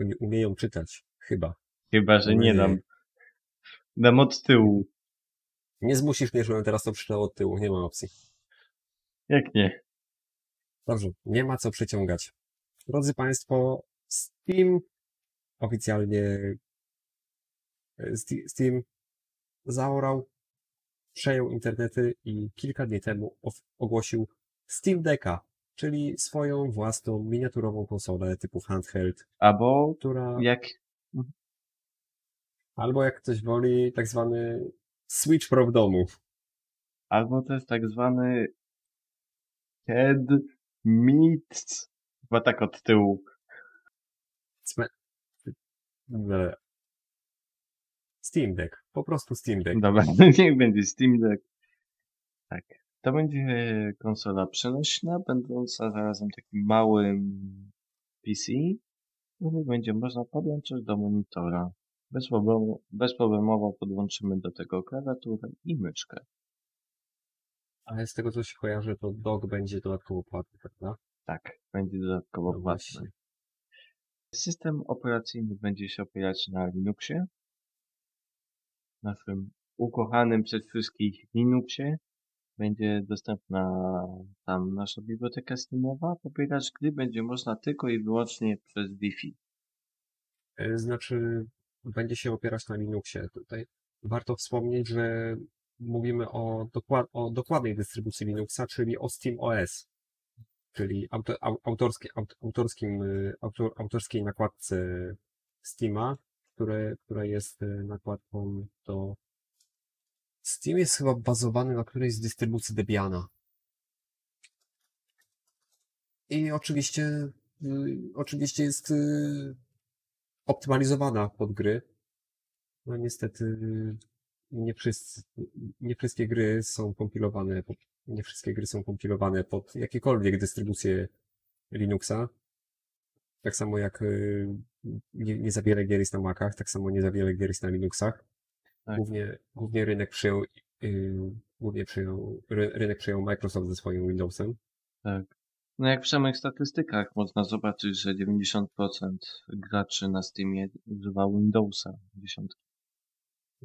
Oni umieją czytać, chyba. Chyba, że nie dam. Dam od tyłu. Nie zmusisz mnie, żebym teraz to przeczytał od tyłu, nie ma opcji. Jak nie? Dobrze, nie ma co przeciągać. Drodzy Państwo, Steam oficjalnie Sti- Steam zaorał przejął internety i kilka dni temu ogłosił Steam Decka, czyli swoją własną miniaturową konsolę typu handheld, Albo która, jak albo jak ktoś woli, tak zwany Switch Pro w domu. Albo to jest tak zwany head meets. Chyba tak od tyłu. Steam Deck, po prostu Steam Deck. Dobra, niech będzie Steam Deck. Tak. To będzie konsola przenośna, będąca zarazem takim małym PC, który będzie można podłączyć do monitora. Bez problemu, bezproblemowo podłączymy do tego klawiaturę i myszkę. Ale z tego co się kojarzy, to dock będzie dodatkowo płatny, prawda? Tak, będzie dodatkowo No płatny. właśnie. System operacyjny będzie się opierać na Linuxie. Naszym ukochanym przez wszystkich Linuxie. Będzie dostępna tam nasza biblioteka Steamowa. Pobierać gry będzie można tylko i wyłącznie przez Wi-Fi. E, Znaczy, będzie się opierać na Linuxie. Tutaj warto wspomnieć, że mówimy o, dokład, o dokładnej dystrybucji Linuxa, czyli o SteamOS, czyli auto, au, autorskie, aut, autorskim, y, autor, autorskiej nakładce Steama, które, która jest y, nakładką do... Steam jest chyba bazowany na którejś z dystrybucji Debiana. I oczywiście, y, oczywiście jest optymalizowana pod gry. No niestety nie, wszyscy, nie wszystkie gry są kompilowane, pod, nie wszystkie gry są kompilowane pod jakiekolwiek dystrybucje Linuxa. Tak samo jak y, nie, nie za wiele gier jest na Macach, tak samo nie za wiele gier jest na Linuxach. Tak. Głównie, głównie rynek przyjął, y, głównie przyjął, ry, rynek przyjął Microsoft ze swoim Windowsem. Tak. No jak w samych statystykach można zobaczyć, że 90% graczy na Steamie używa Windowsa 10.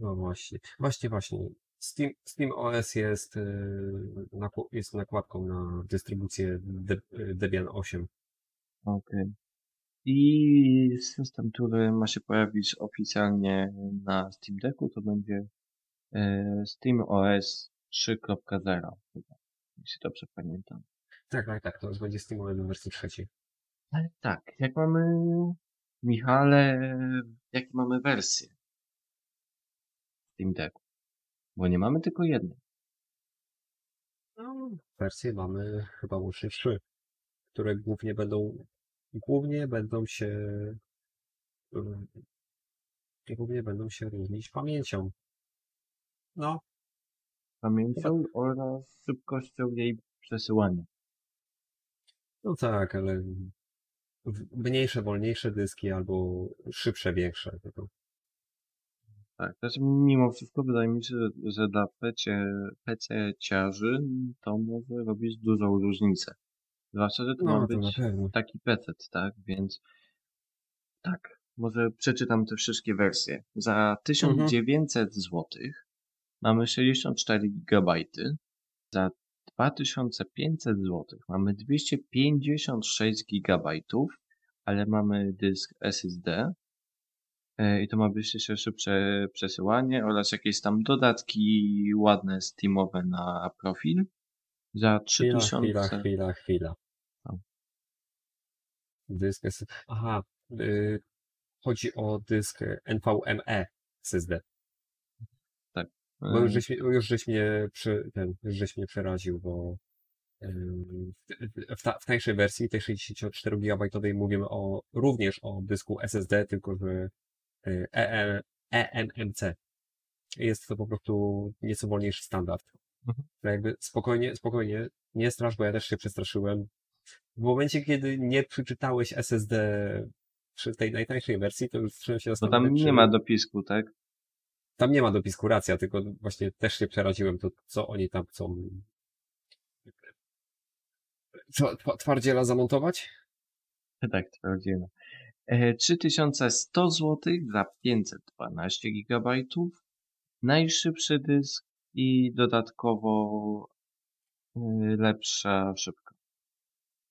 No właśnie, właśnie, właśnie. Steam, Steam OS jest, y, jest nakładką na dystrybucję De, Debian 8. Okej. I system, który ma się pojawić oficjalnie na Steam Decku, to będzie e, Steam OS 3.0 chyba, jeśli dobrze pamiętam. Tak, tak, tak, to już będzie Steam OS w wersji trzeciej. Ale tak, jak mamy, Michale, jakie mamy wersje Steam Decku? Bo nie mamy tylko jednej. No, wersje mamy chyba łącznie trzy, które głównie będą, głównie będą się, y, głównie będą się różnić pamięcią. No, Pamięcią oraz szybkością jej przesyłania. no tak, ale mniejsze, wolniejsze dyski albo szybsze, większe. tylko Tak, znaczy mimo wszystko wydaje mi się, że, że dla PC, PC ciarzy to może robić dużą różnicę. Zwłaszcza, że to ma No, to na być taki PC, tak? Więc tak, może przeczytam te wszystkie wersje. Za 1900 zł mamy 64 GB. Za 2500 zł mamy 256 GB, ale mamy dysk SSD. E, I to ma być jeszcze szybsze przesyłanie oraz jakieś tam dodatki ładne Steamowe na profil. Za Chwila, 3000. chwila, chwila, chwila. O. Dysk S... Aha, y, chodzi o dysk NVMe SSD. Bo już e, żeś, mnie- już żeś mnie, przy, ten, już żeś mnie przeraził, bo w, w, ta, w tańszej wersji, tej 64 GB mówimy o, również o dysku SSD, tylko że y, EM, eMMC. Jest to po prostu nieco wolniejszy standard. Mhm. To jakby spokojnie, spokojnie, nie strasz, bo ja też się przestraszyłem. W momencie, kiedy nie przeczytałeś SSD przy tej najtańszej wersji, to już zacząłem się zastanawiać, tam nie czy- ma dopisku, tak? tam nie ma dopisku, racja, tylko właśnie też się przeraziłem, to co oni tam chcą. Co, twa- twardziela zamontować? Tak, sprawdziłem. E, 3100 zł za 512 GB. Najszybszy dysk i dodatkowo e, lepsza szybka.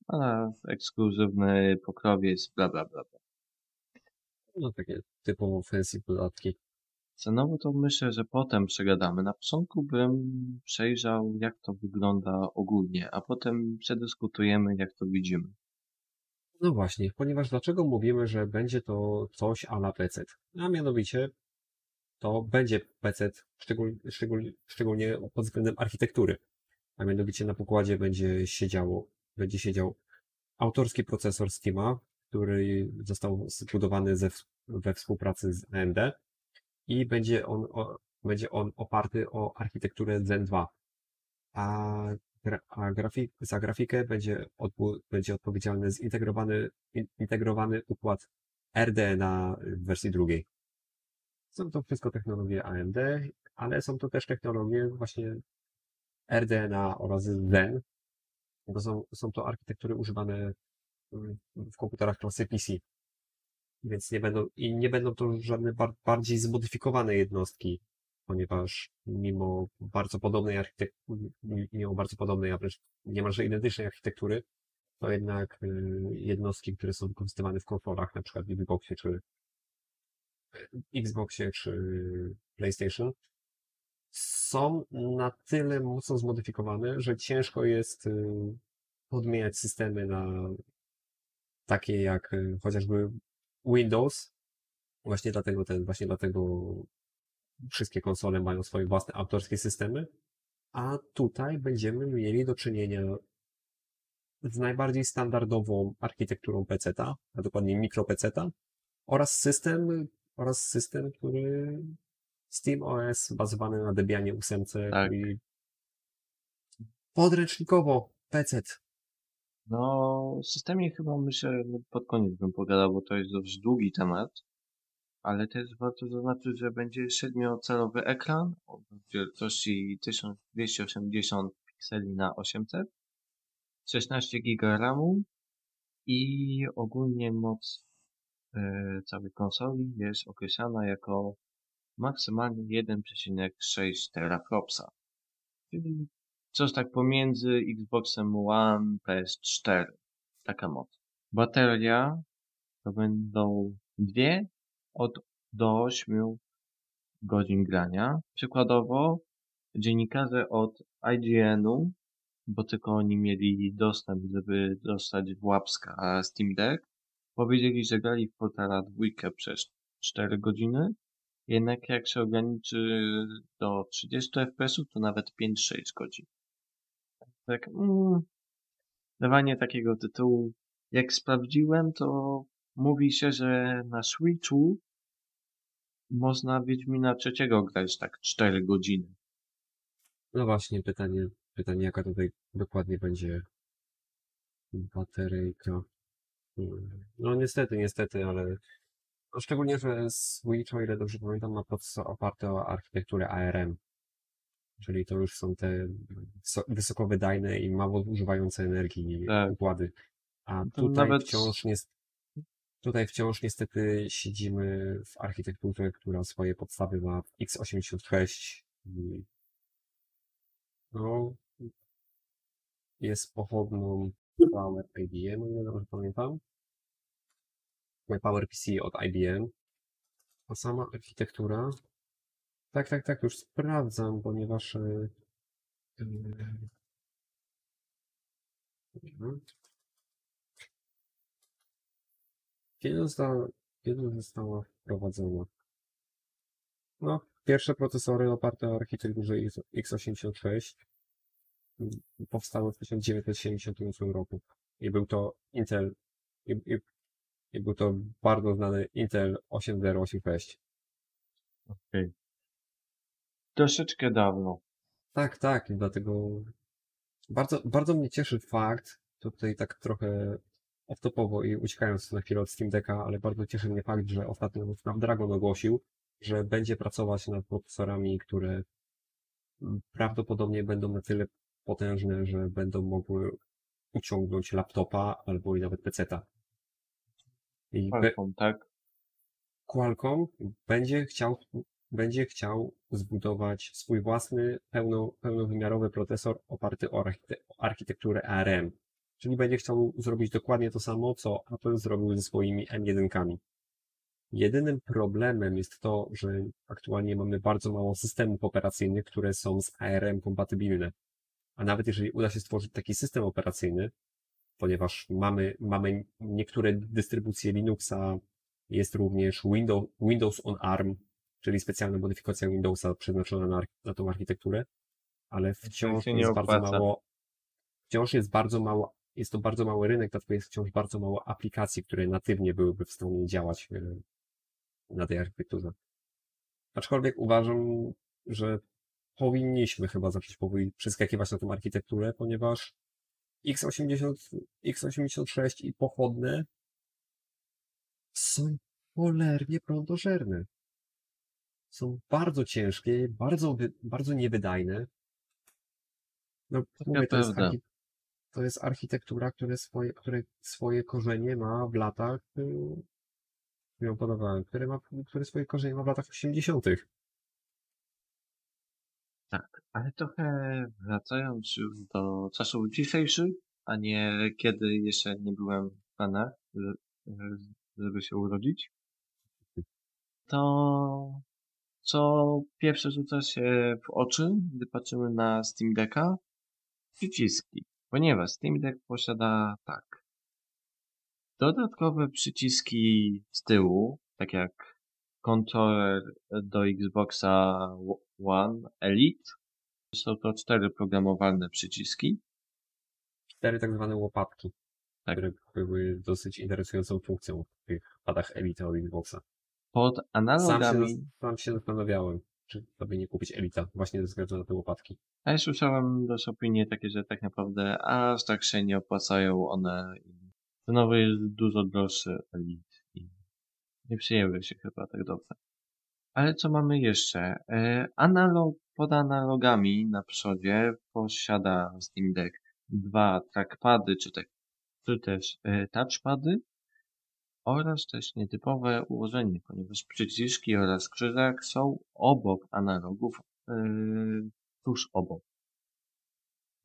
A ekskluzywny pokrowiec, bla bla bla. bla. No takie typowo fancy dodatki. Cenowo to myślę, że potem przegadamy. Na początku bym przejrzał, jak to wygląda ogólnie, a potem przedyskutujemy, jak to widzimy. No właśnie, ponieważ dlaczego mówimy, że będzie to coś a la PC? A mianowicie to będzie PC, szczegól, szczegól, szczególnie pod względem architektury. A mianowicie na pokładzie będzie siedziało, będzie siedział autorski procesor Steama, który został zbudowany ze, we współpracy z AMD i będzie on, o, będzie on oparty o architekturę Zen 2. A, a grafik, za grafikę będzie, odpu, będzie odpowiedzialny zintegrowany, in, integrowany układ RDNA w wersji drugiej. Są to wszystko technologie AMD, ale są to też technologie właśnie RDNA oraz Zen, bo są, są to architektury używane w komputerach klasy PC. Więc nie będą, i nie będą to żadne bar, bardziej zmodyfikowane jednostki, ponieważ mimo bardzo podobnej architektury, mimo bardzo podobnej, a wręcz niemalże identycznej architektury, to jednak y, jednostki, które są wykorzystywane w konsolach, na przykład w Xboxie czy Xboxie czy PlayStation, są na tyle mocno zmodyfikowane, że ciężko jest y, podmieniać systemy na takie jak y, chociażby Windows. Właśnie dlatego ten, właśnie dlatego wszystkie konsole mają swoje własne autorskie systemy. A tutaj będziemy mieli do czynienia z najbardziej standardową architekturą PC-ta, a dokładnie mikro PC-ta oraz system, oraz system, który Steam OS bazowany na Debianie 8, Tak. czyli podręcznikowo PC. No, systemie chyba myślę, pod koniec bym pogadał, bo to jest dość długi temat. Ale też warto zaznaczyć, że będzie siedmiocalowy ekran o wielkości 1280 pikseli na 800, 16 GB RAMu i ogólnie moc e, całej konsoli jest określana jako maksymalnie 1,6 teraflopsa. Czyli coś tak pomiędzy Xboxem One, PS4. Taka moc. Bateria to będą dwie od do 8 godzin grania. Przykładowo dziennikarze od IGN-u, bo tylko oni mieli dostęp, żeby dostać w łapska Steam Deck, powiedzieli, że grali w Portala dwójkę przez 4 godziny, jednak jak się ograniczy do 30 fps, to nawet 5-6 godzin. Tak, mm, dawanie takiego tytułu, jak sprawdziłem, to mówi się, że na Switchu można Wiedźmina trzeciego grać tak 4 godziny. No właśnie, pytanie, pytanie jaka tutaj dokładnie będzie bateryjka. No niestety, niestety, ale no szczególnie, że Switch, o ile dobrze pamiętam, ma procesor oparty o architekturę ARM. Czyli to już są te wyso- wysokowydajne i mało zużywające energii Tak. układy. A To tutaj nawet- wciąż nie, tutaj wciąż niestety siedzimy w architekturze, która swoje podstawy ma w x86 i no, jest pochodną Power IBM, o ile dobrze pamiętam. My Power PC od IBM. A sama architektura. Tak, tak, tak, już sprawdzam, ponieważ. e, e, mhm. Kiedy została, kiedy została wprowadzona? No, pierwsze procesory oparte o architekturze X- x86 mm, powstały w 1978 roku. I był to Intel, i, i, i był to bardzo znany Intel 8086. Okej. Troszeczkę dawno. Tak, tak, dlatego bardzo, bardzo mnie cieszy fakt, tutaj tak trochę off-topowo i uciekając na chwilę od Steam Decka, ale bardzo cieszy mnie fakt, że ostatnio Snapdragon ogłosił, że będzie pracować nad procesorami, które mm, prawdopodobnie będą na tyle potężne, że będą mogły uciągnąć laptopa albo i nawet peceta. I Qualcomm, tak? Qualcomm będzie chciał, będzie chciał zbudować swój własny pełno, pełnowymiarowy procesor oparty o architekturę ARM. Czyli będzie chciał zrobić dokładnie to samo, co Apple zrobił ze swoimi M1-kami. Jedynym problemem jest to, że aktualnie mamy bardzo mało systemów operacyjnych, które są z ARM kompatybilne. A nawet jeżeli uda się stworzyć taki system operacyjny, ponieważ mamy, mamy niektóre dystrybucje Linuxa, jest również Windows, Windows on ARM, czyli specjalna modyfikacja Windowsa przeznaczona na, na tą architekturę, ale wciąż jest bardzo mało, wciąż jest bardzo mało, jest to bardzo mały rynek, dlatego jest wciąż bardzo mało aplikacji, które natywnie byłyby w stanie działać e, na tej architekturze. Aczkolwiek uważam, że powinniśmy chyba zacząć powoli przeskakiwać na tą architekturę, ponieważ x80, x86 i pochodne są cholernie prądożerne. Są bardzo ciężkie, bardzo, bardzo niewydajne. No, mówię, to, jest archi- to jest architektura, które swoje, które swoje korzenie ma w latach, y, ją podobałem, które, ma, które swoje korzenie ma w latach 80. Ale trochę wracając już do czasów dzisiejszych, a nie kiedy jeszcze nie byłem w Stanach, że- że- żeby się urodzić, to co pierwsze rzuca się w oczy, gdy patrzymy na Steam Decka? Przyciski. Ponieważ Steam Deck posiada tak. Dodatkowe przyciski z tyłu, tak jak kontroler do Xboxa One Elite. Są to cztery programowalne przyciski. Cztery tak zwane łopatki, Tak. które były dosyć interesującą funkcją w tych padach Elite od Xboxa. Pod Sam się, analogami, sam się zastanawiałem, czy sobie nie kupić Elita, właśnie ze względu na te łopatki. a ja słyszałem też opinie takie, że tak naprawdę aż tak się nie opłacają one. i Cenowy jest dużo droższy Elite i nie przyjęły się chyba tak dobrze. Ale co mamy jeszcze? E, analog, pod analogami na przodzie posiada Steam Deck dwa trackpady, czy, te, czy też e, touchpady oraz też nietypowe ułożenie, ponieważ przyciski oraz krzyżak są obok analogów, e, tuż obok.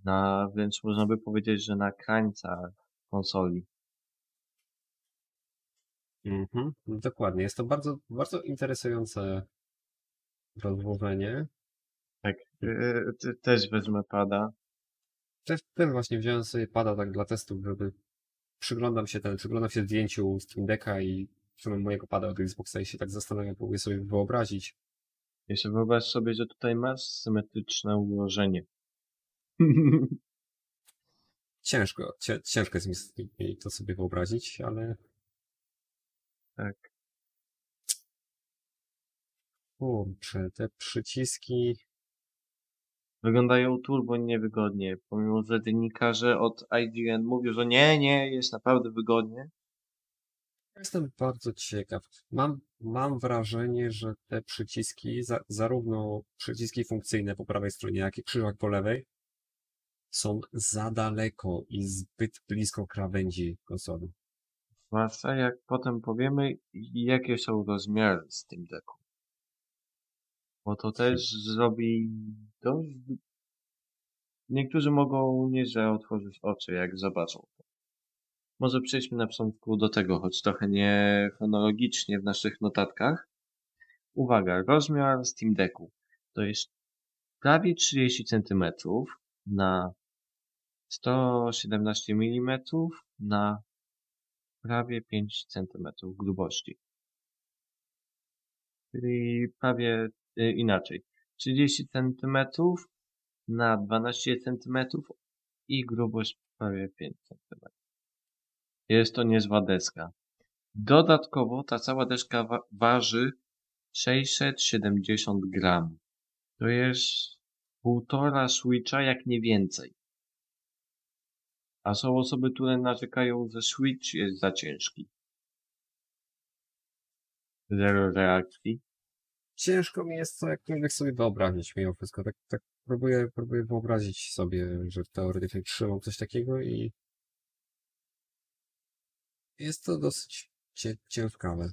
Na, więc można by powiedzieć, że na krańcach konsoli. Mhm, dokładnie. Jest to bardzo, bardzo interesujące rozłożenie. Tak, te- też wezmę pada. Też, też właśnie wziąłem sobie pada tak dla testów, żeby przyglądam się ten, przyglądam się zdjęciu Steam Decka i wsunąłem mojego pada od Xboxa i się tak zastanawiam, próbuję sobie wyobrazić. Jeszcze wyobraź sobie, że tutaj masz symetryczne ułożenie. Ciężko, cie, ciężko jest mi to sobie wyobrazić, ale tak. kurczę, te przyciski Wyglądają turbo niewygodnie, pomimo że dziennikarze od IGN mówią, że nie, nie, jest naprawdę wygodnie. Jestem bardzo ciekaw. Mam, mam wrażenie, że te przyciski, za, zarówno przyciski funkcyjne po prawej stronie, jak i krzyżak po lewej, są za daleko i zbyt blisko krawędzi konsoli. Zwłaszcza jak potem powiemy, jakie są rozmiary Steam Decku. Bo to też zrobi dość... Niektórzy mogą nieźle otworzyć oczy, jak zobaczą to. Może przejdźmy na początku do tego, choć trochę nie chronologicznie w naszych notatkach. Uwaga, rozmiar Steam Decku to jest prawie 30 cm na 117 mm na prawie 5 cm grubości. Czyli prawie inaczej. 30 cm na 12 cm i grubość prawie 5 cm. Jest to niezła deska. Dodatkowo ta cała deska wa waży 670 gram. To jest półtora Switcha, jak nie więcej. A są osoby, które narzekają, że Switch jest za ciężki. Zero reakcji. Ciężko mi jest to jakkolwiek sobie wyobrazić mimo wszystko. Tak, tak próbuję, próbuję wyobrazić sobie, że teoretycznie trzymam coś takiego i jest to dosyć ciężkawe.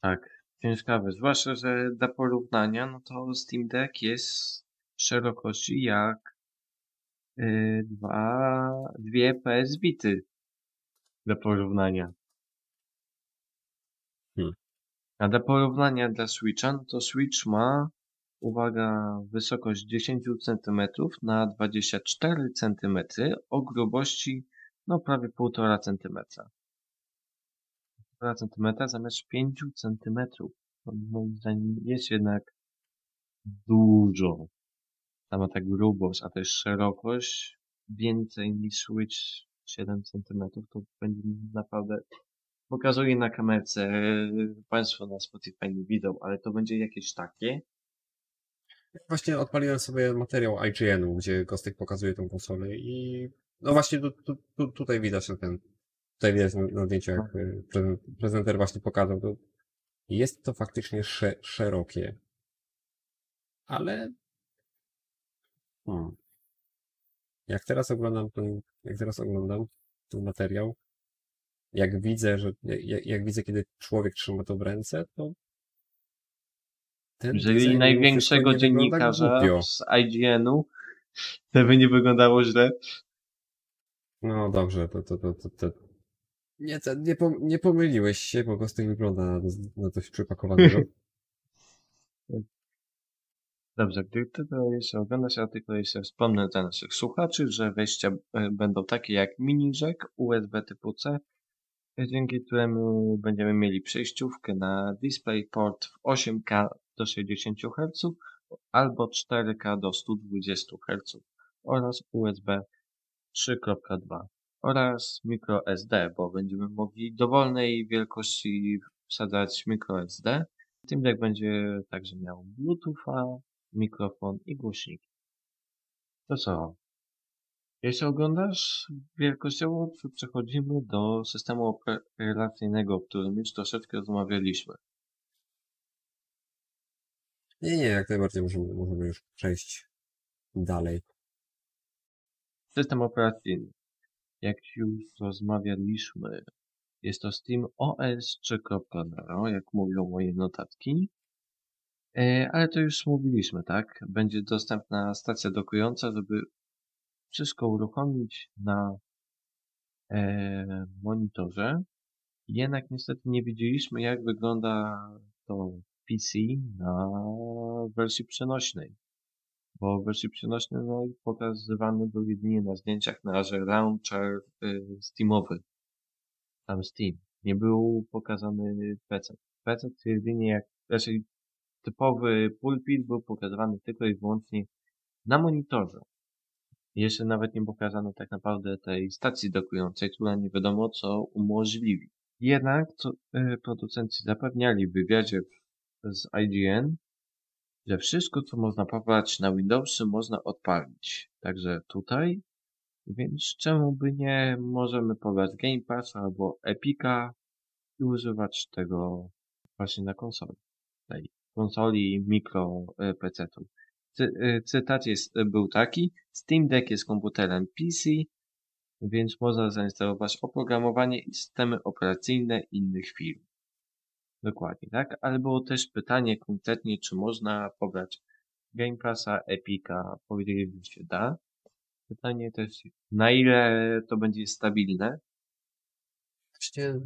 Tak, ciężkawe. Zwłaszcza, że dla porównania, no to Steam Deck jest szerokości jak yy, dwa, dwie PS Vity. Dla porównania. Hmm. A dla porównania dla Switcha, no to Switch ma, uwaga, wysokość 10 cm na 24 cm o grubości no prawie 1,5 cm. 1,5 cm zamiast 5 cm. To moim zdaniem jest jednak dużo. Sama ta grubość, a też szerokość więcej niż Switch 7 cm to będzie naprawdę pokazuję na kamerce, Państwo na Spotify nie widzą, ale to będzie jakieś takie. Właśnie odpaliłem sobie materiał IGN-u, gdzie Gostek pokazuje tą konsolę i no właśnie tu, tu, tu, tutaj widać na ten, tutaj widać na, zdjęciu jak prezent, prezenter właśnie pokazał, to jest to faktycznie sze, szerokie. Ale hmm. jak teraz oglądam ten, jak teraz oglądam ten materiał, jak widzę, że jak, jak widzę, kiedy człowiek trzyma to w ręce, to ten Jeżeli największego dziennikarza z IGN-u, to by nie wyglądało źle. No dobrze, to, to, to, to, to. Nie, to, nie, pom- nie pomyliłeś się, po prostu wygląda na, na coś przypakowanego. Dobrze, gdy tylko jeszcze oglądasz artykuł, jeszcze wspomnę dla naszych słuchaczy, że wejścia e, będą takie jak mini jack USB typu C, dzięki któremu będziemy mieli przejściówkę na DisplayPort w 8K do 60 Hz albo 4K do 120 Hz oraz USB 3.2 oraz microSD, bo będziemy mogli dowolnej wielkości wsadzać microSD. Tym jak będzie także miał Bluetootha, mikrofon i głośniki. To co? Jeśli oglądasz wielkościowo, przechodzimy do systemu operacyjnego, o którym już troszeczkę rozmawialiśmy. Nie, nie, jak najbardziej możemy, możemy już przejść dalej. System operacyjny. Jak już rozmawialiśmy, jest to Steam OS 3.0, jak mówią moje notatki. E, Ale to już mówiliśmy, tak? Będzie dostępna stacja dokująca, żeby wszystko uruchomić na e, monitorze. Jednak niestety nie widzieliśmy, jak wygląda to PC na wersji przenośnej. Bo w wersji przenośnej no, pokazywany był jedynie na zdjęciach na razie launcher y, Steamowy. Tam Steam. Nie był pokazany PC. PC jedynie jak, raczej typowy pulpit był pokazywany tylko i wyłącznie na monitorze. Jeszcze nawet nie pokazano tak naprawdę tej stacji dokującej, która nie wiadomo co umożliwi. Jednak to, y, producenci zapewniali w wywiadzie z IGN, że wszystko co można pobrać na Windowsy można odpalić. Także tutaj, więc czemu by nie możemy pobrać Game Pass albo Epica i używać tego właśnie na konsoli. Tej konsoli mikro e, PC-ów. Cy, e, cytat jest, e, był taki. Steam Deck jest komputerem PC, więc można zainstalować oprogramowanie i systemy operacyjne innych firm. Dokładnie, tak? Ale było też pytanie konkretnie, czy można pobrać Game Passa, Epica. Powiedzieli, że się da. Pytanie też, na ile to będzie stabilne. Właśnie,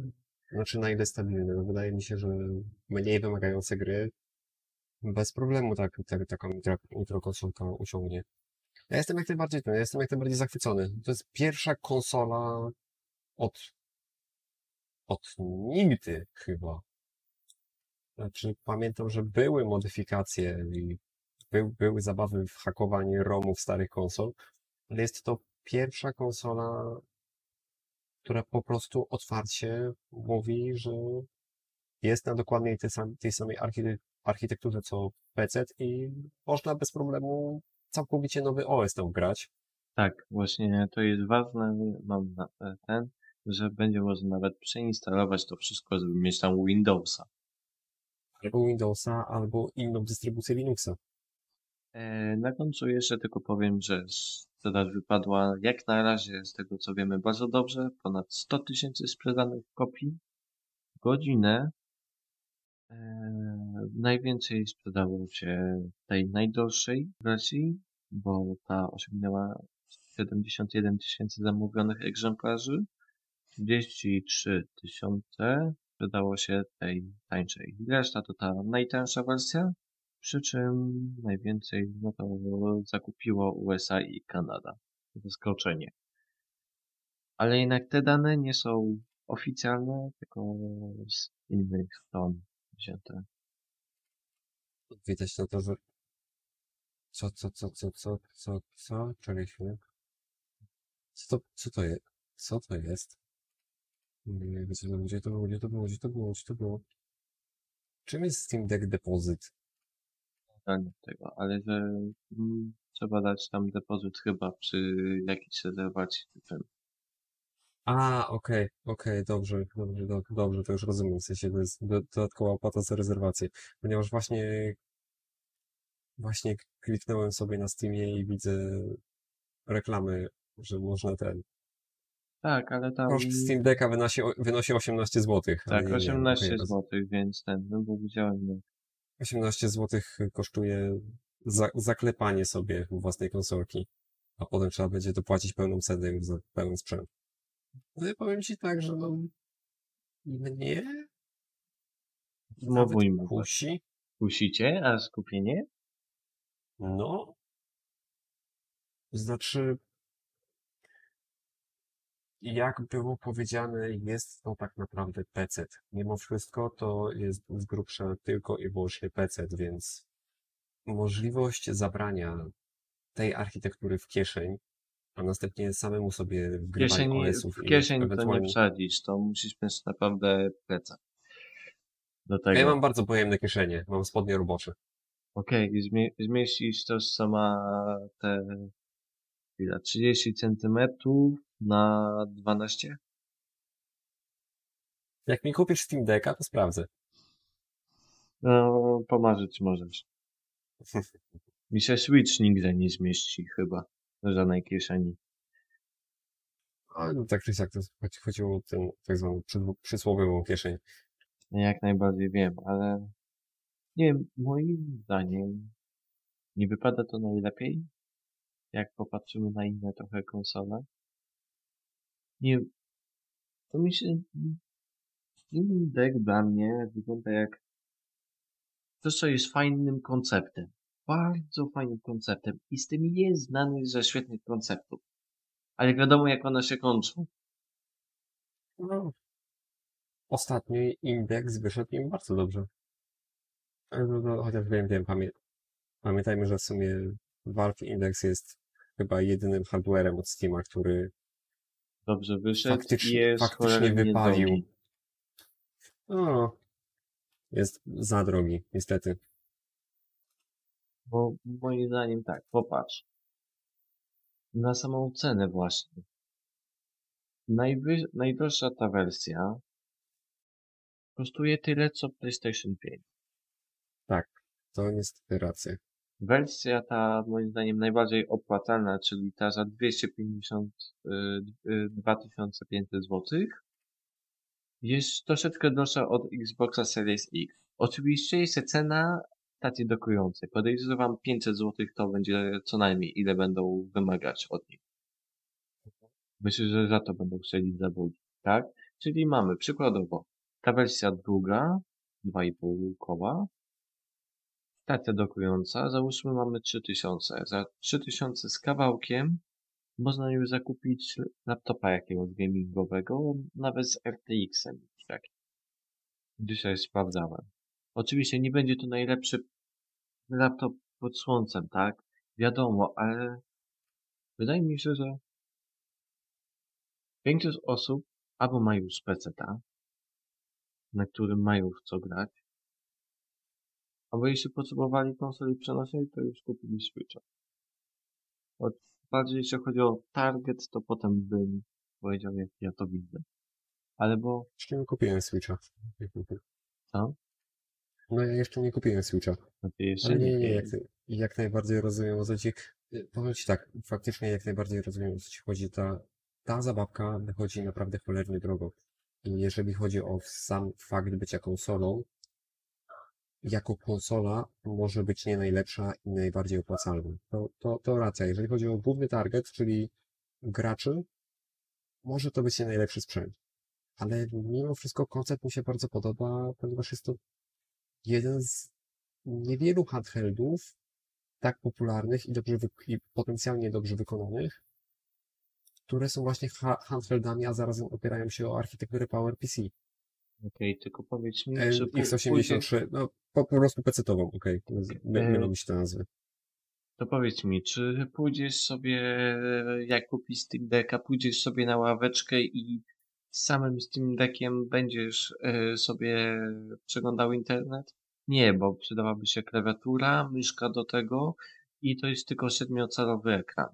znaczy na ile stabilne. Wydaje mi się, że mniej wymagające gry bez problemu tak, tak, taką mikro- mikrokonsolka uciągnie. Ja jestem jak najbardziej, ja jestem jak najbardziej zachwycony. To jest pierwsza konsola od, od nigdy chyba. Znaczy, pamiętam, że były modyfikacje i był, były zabawy w hakowanie ROMów starych konsol, ale jest to pierwsza konsola, która po prostu otwarcie mówi, że jest na dokładnie tej, tej samej archite- architekturze co PC i można bez problemu całkowicie nowy OS tam grać. Tak, właśnie to jest ważne, mam na ten, że będzie można nawet przeinstalować to wszystko, żeby mieć tam Windowsa. Albo Windowsa, albo inną dystrybucję Linuxa. E, na końcu jeszcze tylko powiem, że sprzedaż wypadła jak na razie, z tego co wiemy, bardzo dobrze. Ponad 100 tysięcy sprzedanych kopii. Godzinę. E, najwięcej sprzedało się tej najdroższej wersji, bo ta osiągnęła 71 tysięcy zamówionych egzemplarzy. 33 tysiące sprzedało się tej tańszej. Reszta to ta najtańsza wersja, przy czym najwięcej no to zakupiło USA i Kanada. Zaskoczenie. Ale jednak te dane nie są oficjalne, tylko z innych stron wzięte. Widać na to, że... Co, co, co, co, co, co, co? Czekaj chwilę. Co to, co to jest? Co to jest? Nie wiem, gdzie to było, gdzie to było, gdzie to było, gdzie to było, gdzie to było. Czym jest Steam Deck Deposit? Totalnie tego, ale że mm, trzeba dać tam depozyt chyba przy jakiejś rezerwacji. Ten. A, okej, okej, dobrze, dobrze, do- dobrze, to już rozumiem, w sensie to jest do- dodatkowa opłata za rezerwację, ponieważ właśnie, właśnie kliknąłem sobie na Steamie i widzę reklamy, że można ten, Tak, ale tam koszt Steam Decka wynosi, wynosi 18 zł. tak, 18 zł, więc ten, no bo widziałem, no, 18 zł kosztuje za, zaklepanie sobie własnej konsolki, a potem trzeba będzie dopłacić pełną cenę już za pełen sprzęt. No i powiem ci tak, że no, mnie Zmówujmy go. kusi, kusicie, a skupienie? no, znaczy, jak było powiedziane, jest to tak naprawdę PC. Mimo wszystko to jest z grubsza tylko i wyłącznie PC, więc możliwość zabrania tej architektury w kieszeń, a następnie samemu sobie W wgrywanie OS-ów w kieszeń to nie wsadzisz, to musisz mieć naprawdę pleca. Do tego. Ja mam bardzo pojemne kieszenie, mam spodnie robocze. Okej, zmie- zmieścisz to sama te ile, 30 centymetrów na 12? Jak mi kupisz Steam Decka, to sprawdzę. No, pomarzyć możesz. Mi się Switch nigdy nie zmieści chyba. Żadnej kieszeni. Ale no, tak czy siak, to chodzi- chodziło o tę tak zwaną przysł- przysłowiową kieszeń. No, Jak najbardziej wiem, ale nie wiem, moim zdaniem nie wypada to najlepiej, jak popatrzymy na inne trochę konsole. Nie, to mi się Steam Deck dla mnie wygląda jak coś, co jest fajnym konceptem. Bardzo fajnym konceptem. I z tym jest znany ze świetnych konceptów. Ale wiadomo, jak one się kończą. No. Ostatnio indeks wyszedł im bardzo dobrze. Ale no, no, chociaż wiem, wiem, pamię pamiętajmy, że w sumie Valve Index jest chyba jedynym hardwarem od Steama, który Dobrze wyszedł Faktycznie- i jest faktycznie wypalił. no, jest za drogi, niestety. Bo moim zdaniem tak, popatrz. Na samą cenę właśnie. Najwy... Najdroższa ta wersja kosztuje tyle co PlayStation 5. To niestety racja. Wersja ta moim zdaniem najbardziej opłacalna, czyli ta za 250 y, y, 2500 zł jest troszeczkę droższa od Xboxa Series X. Oczywiście jest cena takiej dokującej. Podejrzewam 500 zł to będzie co najmniej ile będą wymagać od nich. Myślę, że za to będą chcieli zabudzić, tak? Czyli mamy przykładowo ta wersja druga, 2,5 koła, stacja dokująca, załóżmy mamy 3000. Za 3000 z kawałkiem można już zakupić laptopa jakiegoś gamingowego, nawet z RTX-em. Tak. Dzisiaj sprawdzałem. Oczywiście nie będzie to najlepszy laptop pod słońcem, tak? Wiadomo, ale wydaje mi się, że większość osób albo ma już PC-ta, na którym mają w co grać, albo jeśli potrzebowali konsoli przenośnej, to już kupili Switcha. Choć bardziej jeśli chodzi o target, to potem bym powiedział, jak ja to widzę. Ale bo, Jeszcze nie kupiłem Switcha. co? No ja jeszcze nie kupiłem Switcha. No ty jeszcze Ale nie, nie, jak, jak najbardziej rozumiem o co ci... Powiem ci tak, faktycznie jak najbardziej rozumiem o co ci chodzi. Ta, ta zabawka wychodzi naprawdę cholernie drogo. I jeżeli chodzi o sam fakt bycia konsolą, jako konsola może być nie najlepsza i najbardziej opłacalna. To, to, to racja. Jeżeli chodzi o główny target, czyli graczy, może to być nie najlepszy sprzęt. ale mimo wszystko koncept mi się bardzo podoba, ponieważ jest to jeden z niewielu handheldów tak popularnych i, dobrze i potencjalnie dobrze wykonanych, które są właśnie ha- handheldami, a zarazem opierają się o architekturę PowerPC. Okej, tylko powiedz mi, E, czy pó- pójdziesz, X83, no po, po prostu PC-tową, okej, My, E, mylą mi się te nazwy. to powiedz mi, czy pójdziesz sobie, jak kupisz Steam Decka, pójdziesz sobie na ławeczkę i samym Steam Deckiem będziesz e, sobie przeglądał internet? Nie, bo przydałaby się klawiatura, myszka do tego i to jest tylko siedmiocalowy ekran.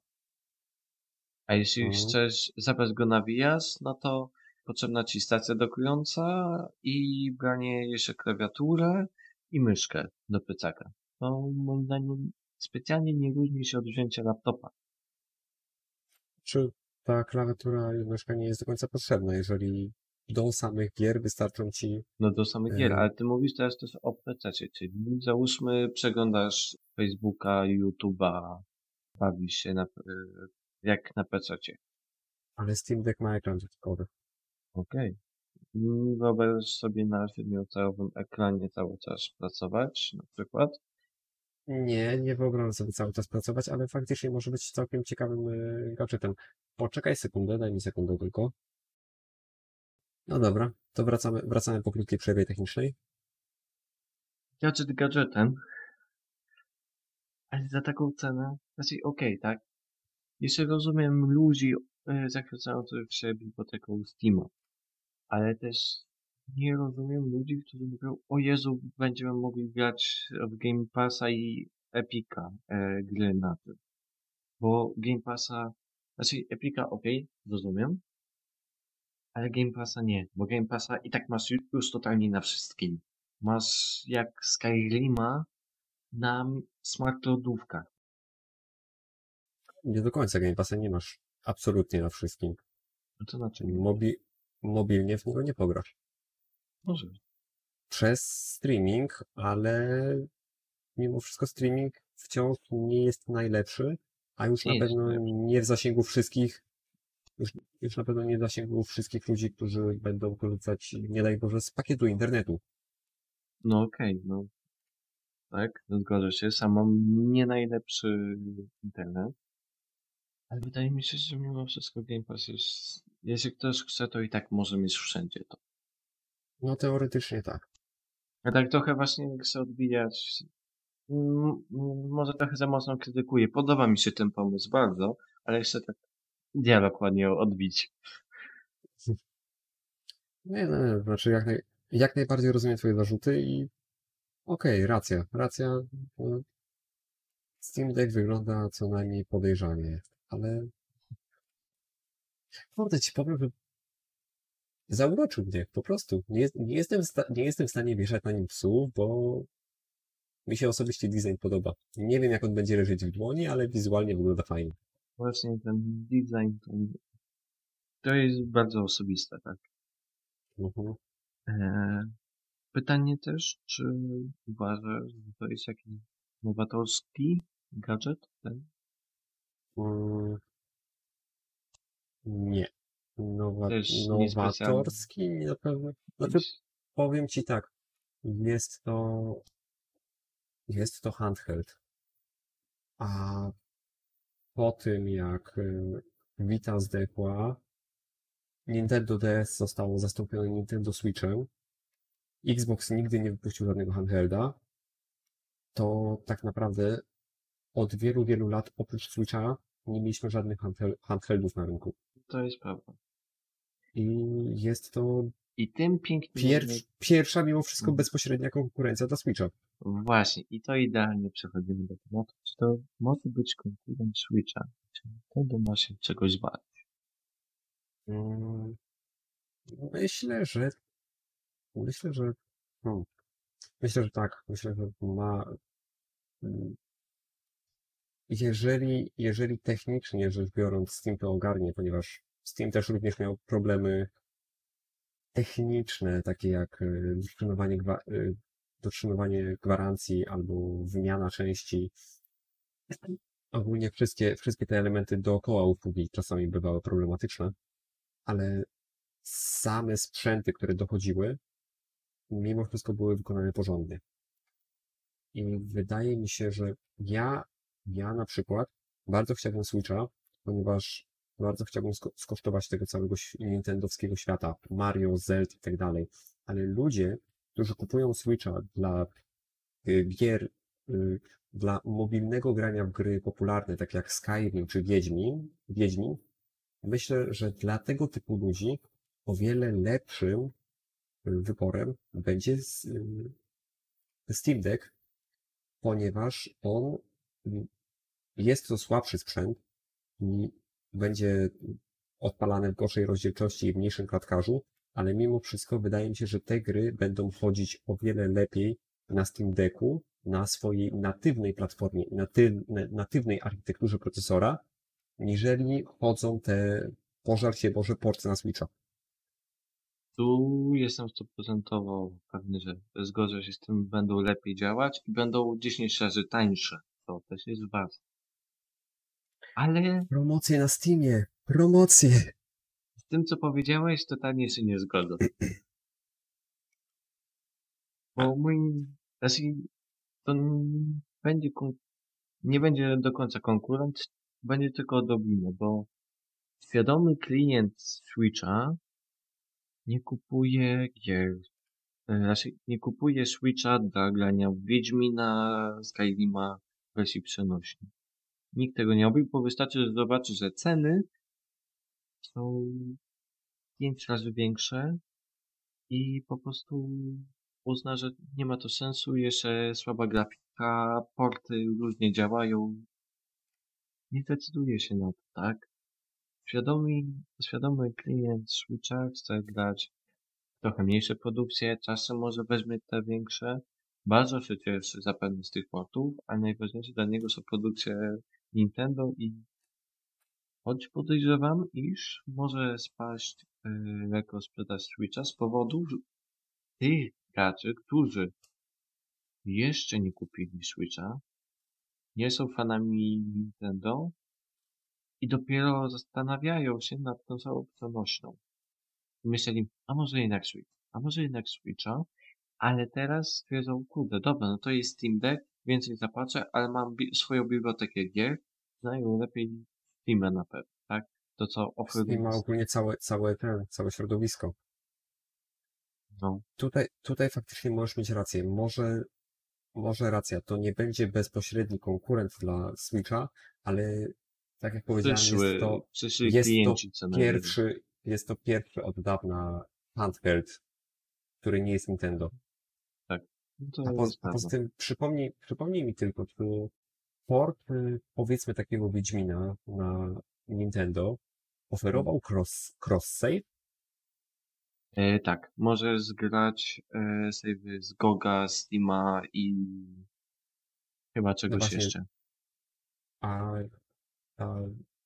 A jeśli Mhm. chcesz zabrać go na wyjazd, no to potrzebna ci stacja dokująca i branie jeszcze klawiaturę i myszkę do plecaka. To moim zdaniem specjalnie nie różni się od wzięcia laptopa. Czy ta klawiatura i myszka nie jest do końca potrzebna, jeżeli do samych gier wystarczą ci No do samych gier, Ym. ale ty mówisz teraz też o PC, czyli załóżmy przeglądasz Facebooka, YouTube'a, bawisz się na, y, jak na PC. Ale Steam Deck ma ekran dodatkowy. Okej. Mm, Wyobraź sobie na siedmiocalowym ekranie cały czas pracować, na przykład. Nie, nie wyobrażam sobie cały czas pracować, ale faktycznie może być całkiem ciekawym e, gadżetem. Poczekaj sekundę, daj mi sekundę tylko. No dobra, to wracamy, wracamy po krótkiej przerwie technicznej. Gadżet gadżetem, ale za taką cenę, znaczy okej, tak? Jeszcze rozumiem ludzi y, zachwycających się biblioteką Steama, ale też nie rozumiem ludzi, którzy mówią, o Jezu, będziemy mogli grać w Game Passa i Epica e, gry na tym. Bo Game Passa, znaczy Epica okej, rozumiem, ale Game Passa nie, bo Game Passa i tak masz ju- już totalnie na wszystkim. Masz jak Skyrima na smart lodówkach. Nie do końca Game Passa nie masz absolutnie na wszystkim. No to znaczy, Mobi mobilnie w niego nie pograsz. Może. Przez streaming, ale mimo wszystko streaming wciąż nie jest najlepszy, a już Nie na pewno nie w zasięgu wszystkich, już, już na pewno nie w zasięgu wszystkich ludzi, którzy będą korzystać, nie daj Boże, z pakietu internetu. No okej, no. Tak, zgodzę się. Sam mam nie najlepszy internet. Ale wydaje mi się, że mimo wszystko Game Pass jest... Jeśli ktoś chce, to i tak może mieć wszędzie to. No teoretycznie tak. Ja tak trochę właśnie chcę odbijać. Może trochę za mocno krytykuję. Podoba mi się ten pomysł bardzo, ale chcę tak dialog ładnie odbić. Nie, no, nie, znaczy jak, naj, jak najbardziej rozumiem twoje zarzuty i okej, racja, racja. no, Steam Deck wygląda co najmniej podejrzanie, ale kurde ci powiem, że zauroczył mnie, po prostu. Nie, nie, jestem, nie jestem w stanie wieszać na nim psów, bo mi się osobiście design podoba. Nie wiem jak on będzie leżeć w dłoni, ale wizualnie wygląda fajnie. Właśnie ten design to, to jest bardzo osobiste, tak? Mhm. Eee, pytanie też, czy uważasz, że to jest jakiś nowatorski gadżet? Ten? Mm, Nie. Nowa, Też nowatorski na pewno. Znaczy, powiem ci tak. Jest to. Jest to handheld. A po tym jak y, Vita zdechła, Nintendo DS zostało zastąpione Nintendo Switchem, Xbox nigdy nie wypuścił żadnego handhelda, to tak naprawdę od wielu, wielu lat oprócz Switcha nie mieliśmy żadnych handhel- handheldów na rynku. To jest prawda. I jest to I tym pięknie pier- pierwsza mimo wszystko Mhm. bezpośrednia konkurencja dla Switcha. Właśnie, i to idealnie przechodzimy do tematu, czy to może być konkurent Switcha, czy Nintendo ma się czegoś bać. Mm, Myślę, że myślę, że hmm, myślę, że tak. Myślę, że ma mm, jeżeli, jeżeli technicznie rzecz biorąc Steam to ogarnie, ponieważ Steam też również miał problemy techniczne, takie jak y, dotrzymywanie, gwa- y, dotrzymywanie gwarancji albo wymiana części. Ogólnie wszystkie, wszystkie te elementy dookoła usługi czasami bywały problematyczne, ale same sprzęty, które dochodziły, mimo wszystko były wykonane porządnie. I wydaje mi się, że ja, ja na przykład bardzo chciałbym Switcha, ponieważ bardzo chciałbym sko- skosztować tego całego nintendowskiego świata, Mario, Zelda i tak dalej. Ale ludzie, którzy kupują Switcha dla y, gier, y, dla mobilnego grania w gry popularne, tak jak Skyrim czy Wiedźmin, Wiedźmin, myślę, że dla tego typu ludzi o wiele lepszym y, wyborem będzie s- y, Steam Deck, ponieważ on y, jest to słabszy sprzęt i będzie odpalany w gorszej rozdzielczości i w mniejszym klatkarzu, ale mimo wszystko wydaje mi się, że te gry będą chodzić o wiele lepiej na Steam Decku, na swojej natywnej platformie, naty, na- natywnej architekturze procesora, niżeli chodzą te pożar się Boże porty na Switcha. Tu jestem stuprocentowo pewny, że zgodzę się z tym, będą lepiej działać i będą 10 razy tańsze. To też jest ważne. Ale Promocje na Steamie! Promocje! z tym, co powiedziałeś, totalnie się nie zgodzę. Bo mój, znaczy, to będzie, nie będzie do końca konkurent, będzie tylko odrobinę, bo świadomy klient Switcha nie kupuje gier, e, raczej nie kupuje Switcha dla grania Wiedźmina, Skyrima w wersji przenośnej. Nikt tego nie robi, bo wystarczy, że zobaczy, że ceny są pięć razy większe i po prostu uzna, że nie ma to sensu, jeszcze słaba grafika, porty różnie działają. Nie decyduje się na to, tak? Świadomy, świadomy klient Switcha chce grać trochę mniejsze produkcje, czasem może weźmie te większe. Bardzo się cieszy zapewne z tych portów, ale najważniejsze dla niego są produkcje Nintendo i choć podejrzewam, iż może spaść yy, lekko sprzedaż Switcha z powodu tych graczy, którzy jeszcze nie kupili Switcha, nie są fanami Nintendo i dopiero zastanawiają się nad tą całą przenośną. Myśleli, a może jednak Switch, a może jednak Switcha, ale teraz stwierdzą, kurde, dobra, no to jest Steam Deck, więcej zapłacę, ale mam bi- swoją bibliotekę gier, znają lepiej Steam'a na pewno, tak? To co oferuje, Steam ma ogólnie całe, całe, ten, całe środowisko. no, Tutaj, tutaj faktycznie możesz mieć rację. Może, może racja, to nie będzie bezpośredni konkurent dla Switcha, ale tak jak powiedziałem, przyszły, jest to jest to pierwszy, jest to pierwszy od dawna handheld, który nie jest Nintendo. No to A, po, jest a poza tym przypomnij, przypomnij mi tylko, czy port, y, powiedzmy takiego Wiedźmina na Nintendo oferował cross, cross save? E, tak, możesz zgrać e, savey z Goga, Steama i chyba czegoś właśnie. jeszcze. A ta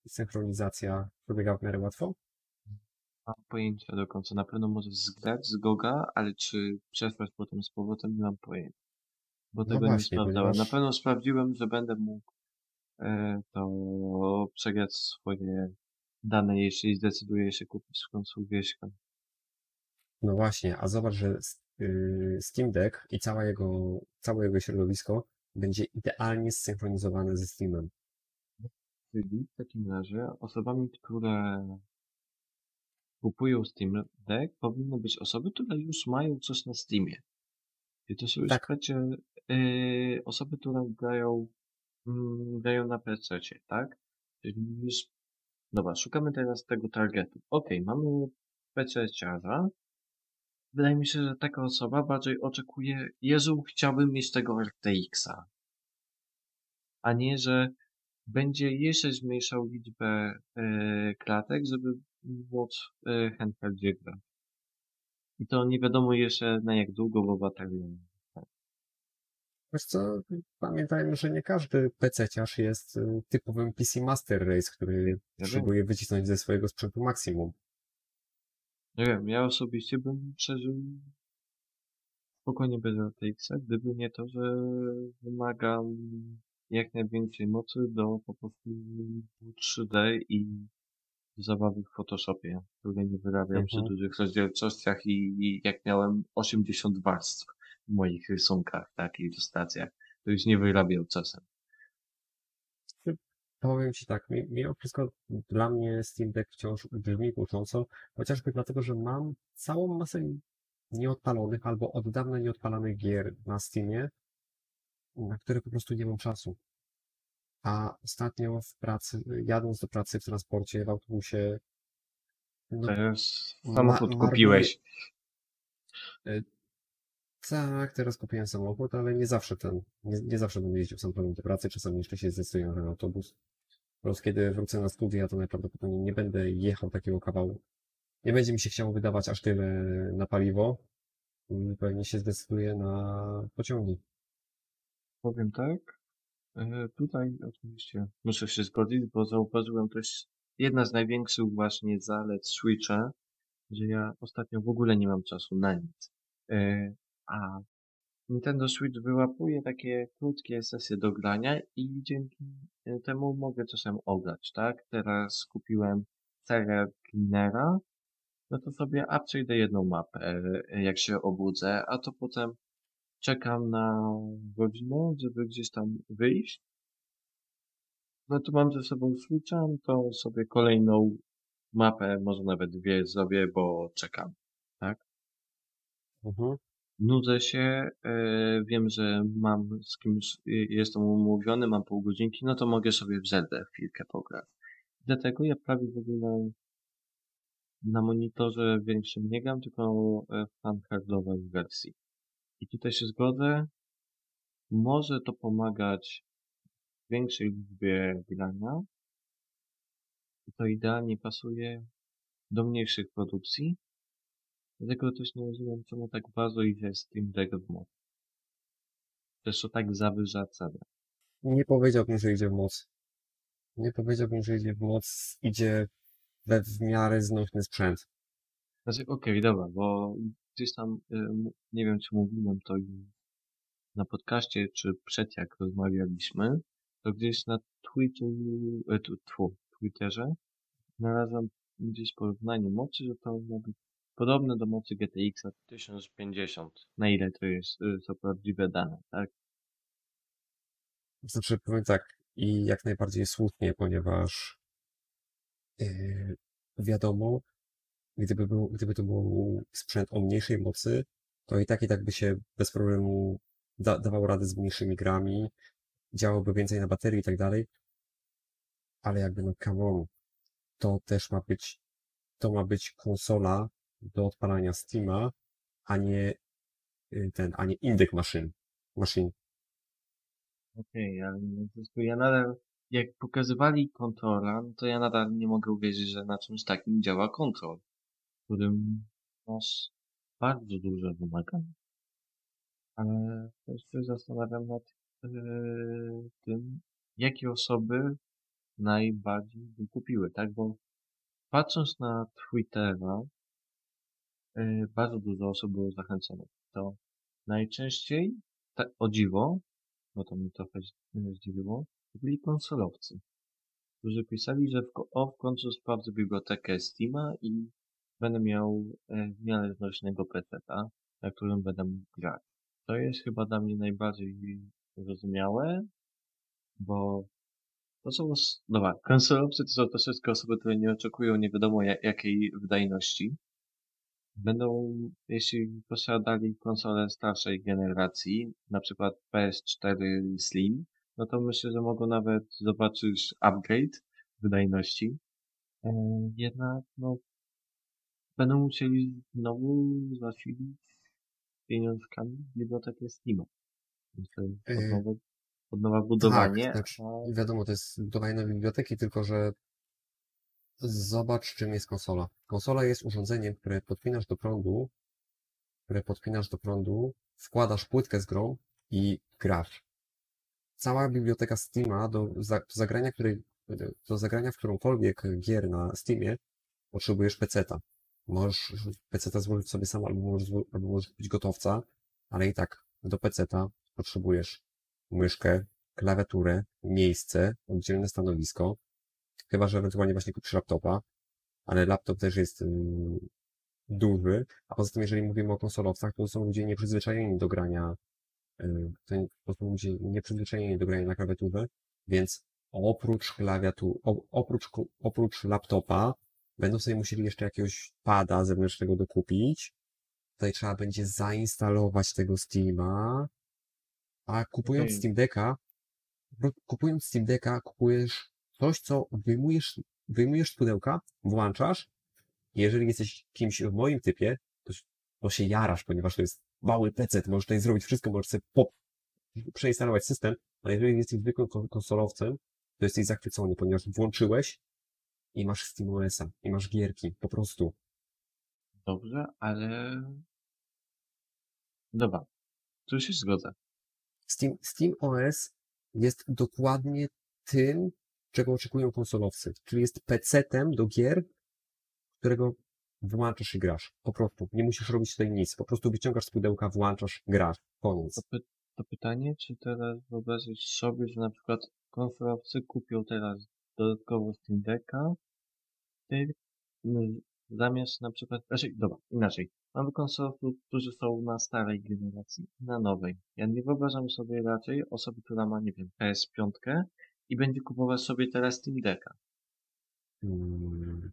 synchronizacja przebiega w miarę łatwo? Mam pojęcia do końca. Na pewno możesz zgrać z Goga, ale czy przesłać potem z powrotem, nie mam pojęcia. Bo No tego nie właśnie, sprawdzałem. ponieważ- Na pewno sprawdziłem, że będę mógł e, to przegrać swoje dane, jeśli zdecyduję się kupić w końcu wieśkę. No właśnie, a zobacz, że y, Steam Deck i cała jego, całe jego środowisko będzie idealnie zsynchronizowane ze Steamem. Czyli w takim razie osobami, które kupują Steam Deck, powinny być osoby, które już mają coś na Steamie. I to są już Tak. yy, osoby, które grają, mm, grają na PC, tak? Czyli już, dobra, szukamy teraz tego targetu. Okej, mamy PC-ciarza. Wydaje mi się, że taka osoba bardziej oczekuje, Jezu, chciałbym mieć tego RTX-a. A nie, że będzie jeszcze zmniejszał liczbę e, klatek, żeby móc e, handheldzie grać. I to nie wiadomo jeszcze na jak długo, bo bateria. Wiesz co, pamiętajmy, że nie każdy PC-ciarz jest y, typowym PC Master Race, który próbuje wycisnąć ze swojego sprzętu maksimum. Nie wiem, ja osobiście bym przeżył spokojnie bez RTX-a, gdyby nie to, że wymagam jak największej mocy do po prostu 3D i zabawy w Photoshopie, który nie wyrabiał przy Mhm. dużych rozdzielczościach i, i jak miałem 80 warstw w moich rysunkach, tak, ilustracjach, to już nie wyrabiał czasem. Powiem Ci tak, mi- mimo wszystko dla mnie Steam Deck wciąż brzmi kusząco, chociażby dlatego, że mam całą masę nieodpalonych albo od dawna nieodpalanych gier na Steamie, na które po prostu nie mam czasu. A ostatnio w pracy, jadąc do pracy w transporcie, w autobusie, no ma- samochód marnuje- kupiłeś. tak, teraz kupiłem samochód, ale nie zawsze ten, nie, nie zawsze będę jeździł samochodem do pracy, czasami jeszcze się zdecyduję na autobus. Po prostu kiedy wrócę na studia, to najprawdopodobniej nie będę jechał takiego kawału. Nie będzie mi się chciało wydawać aż tyle na paliwo. i Pewnie się zdecyduję na pociągi. Powiem tak. E, Tutaj oczywiście muszę się zgodzić, bo zauważyłem też jedna z największych właśnie zalet Switcha, że ja ostatnio w ogóle nie mam czasu na nic. E, A Nintendo Switch wyłapuje takie krótkie sesje do grania i dzięki e, temu mogę czasem ograć, tak? Teraz kupiłem serię Cleanera, no to sobie przejdę jedną mapę, jak się obudzę, a to potem czekam na godzinę, żeby gdzieś tam wyjść. No to mam ze sobą Switcha, no to sobie kolejną mapę, może nawet dwie zrobię, bo czekam. Mhm. Nudzę się, e, wiem, że mam z kimś, y, jestem umówiony, mam pół godzinki, no to mogę sobie w Zeldę chwilkę pograć. Dlatego ja prawie w ogóle na monitorze większym nie gram, tylko e, w handheldowej wersji. I tutaj się zgodzę, może to pomagać w większej liczbie grania. I to idealnie pasuje do mniejszych produkcji. Dlatego też nie rozumiem, czemu tak bardzo idzie Steam Deck w moc. Też to tak zawyża cenę. Nie powiedziałbym, że idzie w moc. Nie powiedziałbym, że idzie w moc. Idzie we w miarę znośny sprzęt. Znaczy, okej, dobra, bo gdzieś tam, y, nie wiem czy mówiłem to na podcaście, czy przed jak rozmawialiśmy, to gdzieś na Twitchu, e, tfu, Twitterze znalazłem gdzieś porównanie mocy, że to ma być podobne do mocy GTX 1050. Na ile to jest, y, są prawdziwe dane, tak? Znaczy, powiem tak, i jak najbardziej słusznie, ponieważ yy, wiadomo, gdyby, był, gdyby to był sprzęt o mniejszej mocy, to i tak i tak by się bez problemu da, dawał radę z mniejszymi grami, działałby więcej na baterii i tak dalej, ale jakby no come on, to też ma być, to ma być konsola do odpalania Steama, a nie yy, ten, a nie indyk maszyn, maszyn. Okej, ale mimo wszystko ja nadal, jak pokazywali kontrola, no to ja nadal nie mogę uwierzyć, że na czymś takim działa kontrol, którym masz bardzo duże wymagania. Ale też się zastanawiam nad yy, tym, jakie osoby najbardziej by kupiły, tak? Bo patrząc na Twittera, yy, bardzo dużo osób było zachęconych. To najczęściej, o dziwo, bo to mnie trochę z- zdziwiło, byli konsolowcy, którzy pisali, że w, o, w końcu sprawdzę bibliotekę Steama i będę miał e, w miarę znośnego PC-a, na którym będę mógł grać. To jest chyba dla mnie najbardziej zrozumiałe, bo to są, dobra, konsolowcy to są troszeczkę osoby, które nie oczekują nie wiadomo ja- jakiej wydajności. Będą, jeśli posiadali konsolę starszej generacji, na przykład PS4 Slim, no to myślę, że mogą nawet zobaczyć upgrade wydajności. E, jednak, no, będą musieli znowu zasilić pieniążkami bibliotekę. Więc to jest od Yy, nowa, od nowa budowanie. Tak, znaczy, a wiadomo, to jest budowanie nowej biblioteki, tylko że zobacz, czym jest konsola. Konsola jest urządzeniem, które podpinasz do prądu, które podpinasz do prądu, wkładasz płytkę z grą i grasz. Cała biblioteka Steama do, do zagrania, której, do zagrania w którąkolwiek gier na Steamie potrzebujesz peceta. Możesz peceta złożyć sobie sam, albo możesz, albo możesz kupić gotowca, ale i tak do peceta potrzebujesz myszkę, klawiaturę, miejsce, oddzielne stanowisko, chyba że ewentualnie właśnie kupisz laptopa, ale laptop też jest duży, a poza tym jeżeli mówimy o konsolowcach, to są ludzie nieprzyzwyczajeni do grania, y, to, są ludzie nieprzyzwyczajeni do grania na klawiaturze, więc oprócz klawiatu, oprócz, oprócz laptopa będą sobie musieli jeszcze jakiegoś pada zewnętrznego dokupić. Tutaj trzeba będzie zainstalować tego Steama, a kupując Okej. Steam Decka, kupując Steam Decka, kupujesz coś, co wyjmujesz, wyjmujesz z pudełka, włączasz. Jeżeli jesteś kimś w moim typie, to, to się jarasz, ponieważ to jest mały PC, możesz tutaj zrobić wszystko, możesz sobie pop, przeinstalować system, a jeżeli jesteś zwykłym kon- konsolowcem, to jesteś zachwycony, ponieważ włączyłeś i masz SteamOS-a, i masz gierki, po prostu. Dobrze, ale... Dobra. Tu się zgodzę. Steam, SteamOS jest dokładnie tym, czego oczekują konsolowcy, czyli jest PC-tem do gier, którego włączasz i grasz. Po prostu. Nie musisz robić tutaj nic. Po prostu wyciągasz z pudełka, włączasz, grasz. Koniec. To, py to pytanie, czy teraz wyobrazić sobie, że na przykład konsolowcy kupią teraz dodatkowo Steam Decka, ty, m, zamiast na przykład, znaczy, dobra, inaczej. Mamy konsolowców, którzy są na starej generacji, na nowej. Ja nie wyobrażam sobie raczej osoby, która ma, nie wiem, PS5 i będzie kupować sobie teraz Steam Decka. Mm,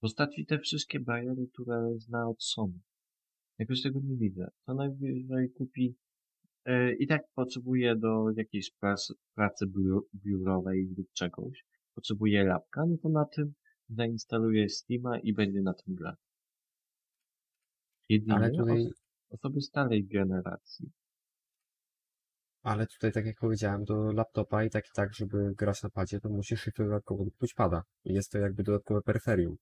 Postaci te wszystkie bariery, które zna od Sony. Jakoś tego nie widzę. Co najwyżej kupi e, i tak potrzebuje do jakiejś pracy, pracy biuro, biurowej lub czegoś. Potrzebuje lapka, no to na tym zainstaluje Steama i będzie na tym grać. Jedynie tutaj, os osoby starej generacji. ale tutaj, tak jak powiedziałem, do laptopa i tak i tak, żeby grać na padzie, to musisz jeszcze dodatkowo dokupić pada. Jest to jakby dodatkowe peryferium.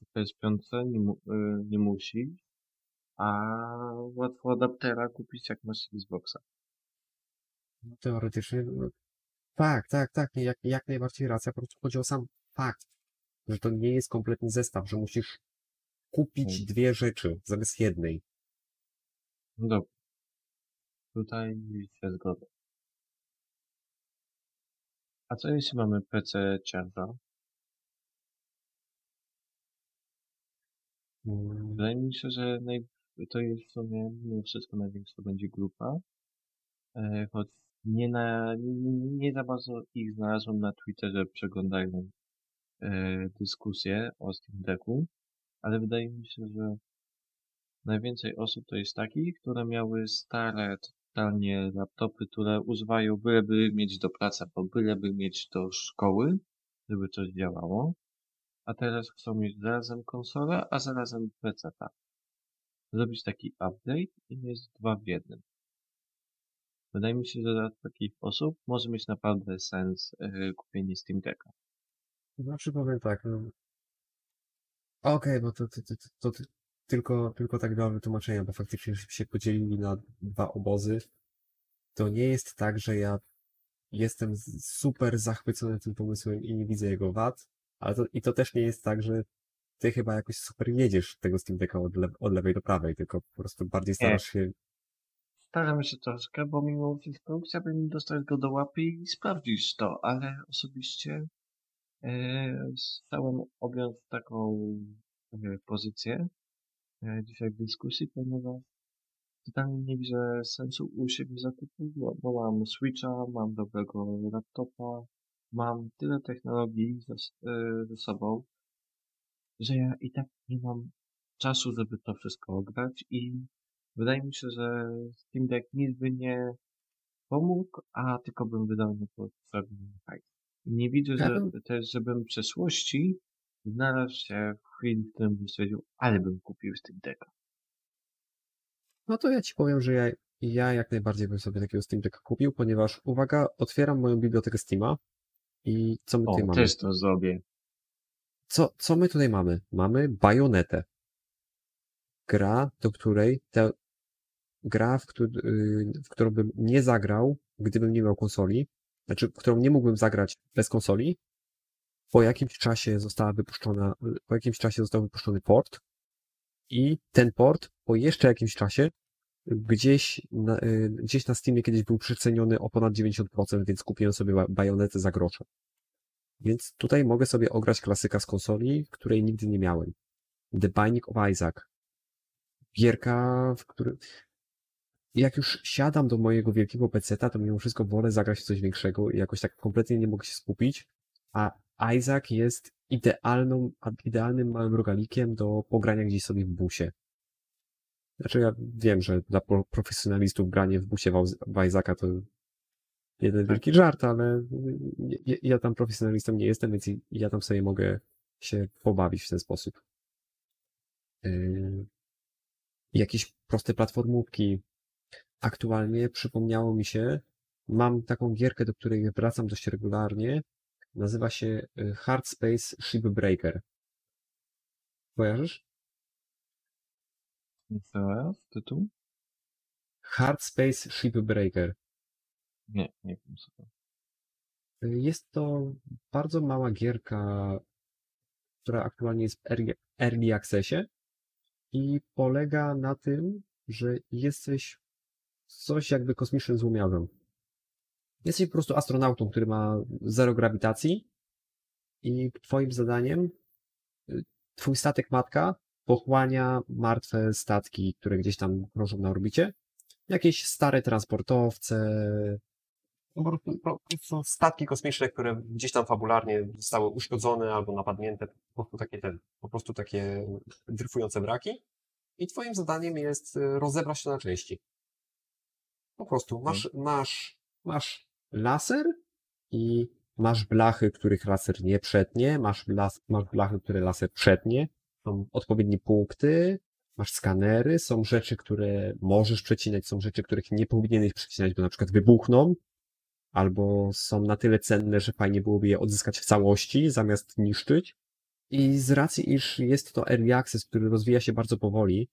W PS5 nie, mu, y, nie musi, a łatwo adaptera kupić jak masz Xboxa. Teoretycznie, no, tak, tak, tak, jak, jak najbardziej racja. Po prostu chodzi o sam fakt, że to nie jest kompletny zestaw, że musisz kupić Mm. dwie rzeczy zamiast jednej. No dobra. Tutaj się zgodzę. A co jeśli mamy PC ciarza? Mm, Wydaje mi się, że naj... to jest w sumie mimo wszystko największa będzie grupa. E, choć nie, na... nie, nie za bardzo ich znalazłem na Twitterze przeglądają e, dyskusje o Steam Decku, ale wydaje mi się, że najwięcej osób to jest takich, które miały stare totalnie laptopy, które używają byleby mieć do pracy, albo byleby mieć do szkoły, żeby coś działało. A teraz chcą mieć zarazem konsolę, a zarazem PC. Zrobić taki update i mieć dwa w jednym. Wydaje mi się, że dla takich osób może mieć naprawdę sens yy, kupienie Steam Decka. Znaczy powiem tak, no. Okej, bo to, to, to, to, to tylko, tylko tak dla wytłumaczenia, bo faktycznie się podzielili na dwa obozy. To nie jest tak, że ja jestem super zachwycony tym pomysłem i nie widzę jego wad, ale to, i to też nie jest tak, że ty chyba jakoś super jedziesz tego Steam Decka od, le, od lewej do prawej, tylko po prostu bardziej starasz się Staram się troszkę, bo mimo wszystko chciałbym dostać go do łapy i sprawdzić to, ale osobiście stałem objąć taką pozycję yy, dzisiaj w dyskusji, ponieważ totalnie nie widzę sensu u siebie zakupu, bo, mam Switcha, mam dobrego laptopa, mam tyle technologii ze, yy, ze sobą, że ja i tak nie mam czasu, żeby to wszystko ograć i wydaje mi się, że Steam Deck nic by nie pomógł, a tylko bym wydał niepotrzebny hajs. Nie widzę, Ja że też, żebym w przeszłości znalazł się w chwili, w którym bym stwierdził, ale bym kupił Steam Decka. No to ja ci powiem, że ja, ja jak najbardziej bym sobie takiego Steam Decka kupił, ponieważ, uwaga, otwieram moją bibliotekę Steama i co my O, tutaj mamy? też to zrobię. Co, co my tutaj mamy? Mamy Bajonetę. Gra, do której te, gra, w, yy, w którą bym nie zagrał, gdybym nie miał konsoli, znaczy, którą nie mógłbym zagrać bez konsoli. Po jakimś czasie została wypuszczona, po jakimś czasie został wypuszczony port i ten port po jeszcze jakimś czasie gdzieś na, yy, gdzieś na Steamie kiedyś był przeceniony o ponad 90%, więc kupiłem sobie ba- bajonetę za grosze. Więc tutaj mogę sobie ograć klasyka z konsoli, której nigdy nie miałem. The Binding of Isaac. Gierka, w Jak już siadam do mojego wielkiego peceta, to mimo wszystko wolę zagrać w coś większego i jakoś tak kompletnie nie mogę się skupić. A Isaac jest idealną, idealnym małym rogalikiem do pogrania gdzieś sobie w busie. Znaczy ja wiem, że dla pro- profesjonalistów granie w busie w, Isaaca to jeden wielki żart, ale ja, tam profesjonalistą nie jestem, więc ja tam sobie mogę się pobawić w ten sposób. Yy, jakieś proste platformówki. Aktualnie przypomniało mi się, mam taką gierkę, do której wracam dość regularnie. Nazywa się y, Hard Space Shipbreaker. Kojarzysz? Jeszcze raz tytuł? Hard Space Shipbreaker. Nie, nie wiem co. Y, Jest to bardzo mała gierka, która aktualnie jest w early accessie i polega na tym, że jesteś coś jakby kosmicznym złomiarzem. Jesteś po prostu astronautą, który ma zero grawitacji i twoim zadaniem y, twój statek matka pochłania martwe statki, które gdzieś tam krążą na orbicie. Jakieś stare transportowce, no prostu statki kosmiczne, które gdzieś tam fabularnie zostały uszkodzone albo napadnięte, po prostu takie ten, po prostu takie dryfujące braki. I twoim zadaniem jest y, rozebrać to na części. Po prostu masz, masz, masz laser i masz blachy, których laser nie przetnie, masz, las, masz blachy, które laser przetnie, są odpowiednie punkty, masz skanery, są rzeczy, które możesz przecinać, są rzeczy, których nie powinieneś przecinać, bo na przykład wybuchną, albo są na tyle cenne, że fajnie byłoby je odzyskać w całości, zamiast niszczyć. I z racji, iż jest to early access, który rozwija się bardzo powoli,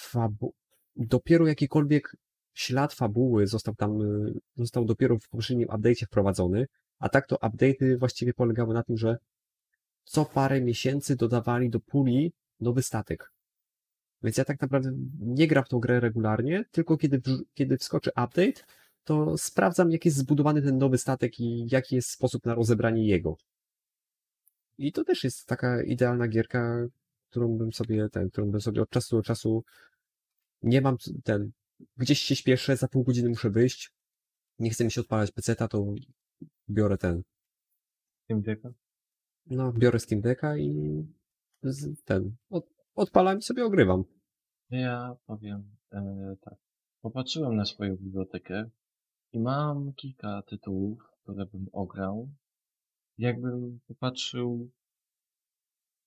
fabu- dopiero jakikolwiek ślad fabuły został tam, y, został dopiero w poprzednim update'cie wprowadzony, a tak to update'y właściwie polegały na tym, że co parę miesięcy dodawali do puli nowy statek. Więc ja tak naprawdę nie gram w tą grę regularnie, tylko kiedy, kiedy wskoczy update, to sprawdzam, jak jest zbudowany ten nowy statek i jaki jest sposób na rozebranie jego. I to też jest taka idealna gierka, którą bym sobie, ten, którą bym sobie od czasu do czasu nie mam ten, gdzieś się śpieszę, za pół godziny muszę wyjść, nie chcę mi się odpalać peceta, to biorę ten, Tym Decka? no, biorę Steam Decka i ten, od, odpalam i sobie ogrywam. Ja powiem e, tak. Popatrzyłem na swoją bibliotekę i mam kilka tytułów, które bym ograł. Jakbym popatrzył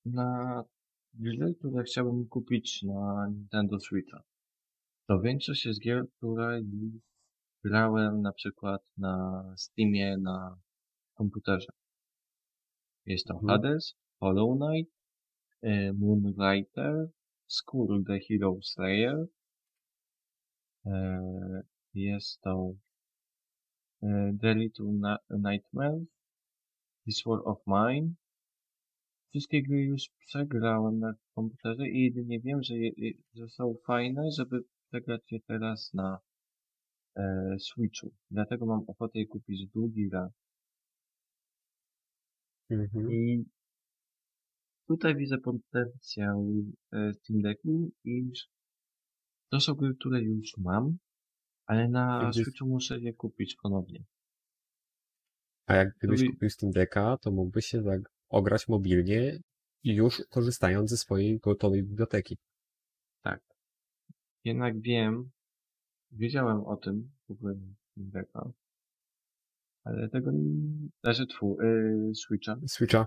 na gry, które chciałbym kupić na Nintendo Switcha. To większość jest gier, które grałem na przykład na Steamie na komputerze. Jest to Mhm. Hades, Hollow Knight, e, Moonlighter, Skull the Hero Slayer, e, jest to e, The Little Na- Nightmares, This War of Mine. Wszystkie gry już przegrałem na komputerze i jedynie wiem, że, je- że są fajne, żeby przegrać je teraz na e, Switchu. Dlatego mam ochotę je kupić drugi raz. Mhm. I tutaj widzę potencjał e, Steam Decku, iż to są gry, które już mam, ale na Switchu muszę je kupić ponownie. A jak gdybyś Lubi- kupił Steam Decka, to mógłbyś się tak ograć mobilnie już korzystając ze swojej gotowej biblioteki. Jednak wiem, wiedziałem o tym, Steam Decka, ale tego znaczy tfu, e, Switcha, Switcha.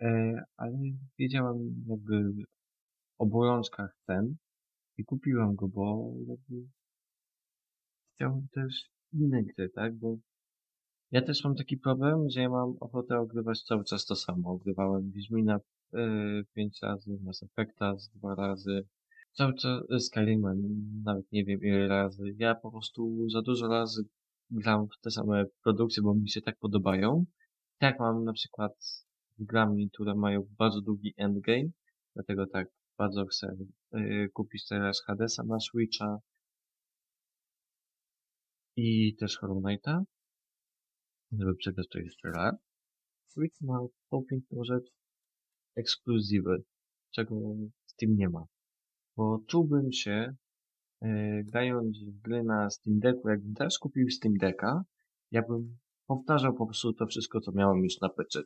e, ale wiedziałem jakby o bolączkach cen i kupiłem go, bo jakby chciałem też inne gry, tak, bo ja też mam taki problem, że ja mam ochotę ogrywać cały czas to samo. Ogrywałem Wiedźmina e, pięć razy, Mass Effecta z dwa razy, cały czas e, Skyrima nawet nie wiem ile razy. Ja po prostu za dużo razy gram w te same produkcje, bo mi się tak podobają. Tak mam na przykład grami, które mają bardzo długi endgame, dlatego tak bardzo chcę e, kupić teraz Hadesa na Switcha i też Hollow Knighta, żeby przegrać to jeszcze raz. Switch ma tą piękną rzecz ekskluzywy, czego Steam nie ma. Bo czułbym się, e, grając gry na Steam Decku, jakbym też kupił Steam Decka, ja bym powtarzał po prostu to wszystko, co miałem już na PC.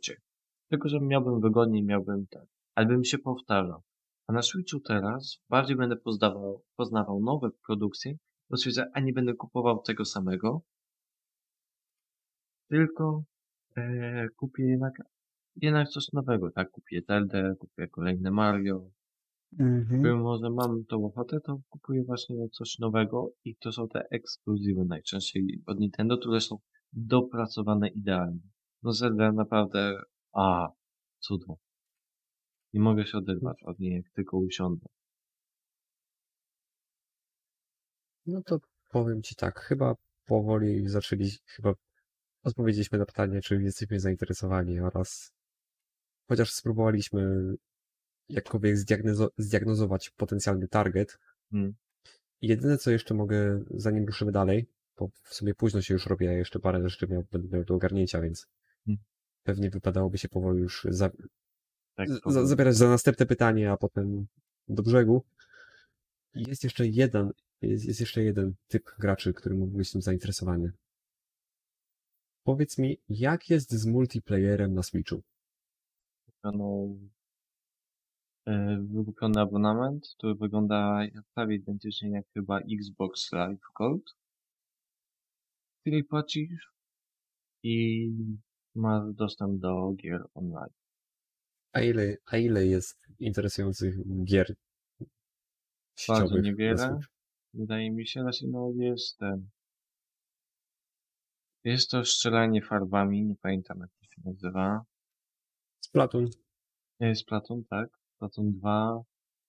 Tylko, że miałbym wygodniej, miałbym tak. Ale bym się powtarzał. A na Switchu teraz bardziej będę poznawał, poznawał nowe produkcje, bo stwierdzę, a nie będę kupował tego samego, tylko e, kupię jednak, jednak coś nowego, tak? Kupię Zelda, kupię kolejne Mario, Mhm. Mimo, że mam tą ochotę, to kupuję właśnie coś nowego i to są te ekskluzywy najczęściej od Nintendo, które są dopracowane idealnie. No Zelda naprawdę, a, cudo. Nie mogę się oderwać od niej, jak tylko usiądę. No to powiem ci tak, chyba powoli zaczęli, chyba odpowiedzieliśmy na pytanie, czy jesteśmy zainteresowani oraz chociaż spróbowaliśmy jakkolwiek zdiagnozo- zdiagnozować potencjalny target. Hmm. Jedyne, co jeszcze mogę, zanim ruszymy dalej, bo w sumie późno się już robi, a jeszcze parę rzeczy miał, będę miał do ogarnięcia, więc Hmm. pewnie wypadałoby się powoli już za, Tak, z- powiem. zabierać za następne pytanie, a potem do brzegu. Jest jeszcze jeden, jest, jest jeszcze jeden typ graczy, który mógłby być tym zainteresowany. Powiedz mi, jak jest z multiplayerem na Switchu? e, wykupiony abonament, który wygląda prawie identycznie jak chyba Xbox Live Gold, który płacisz i masz dostęp do gier online. A ile, a ile jest interesujących gier Bardzo sieciowych niewiele. Wydaje mi się, znaczy no jest ten. Jest to strzelanie farbami, nie pamiętam jak to się nazywa. Splatoon. Jest Splatoon, tak? Splatoon 2.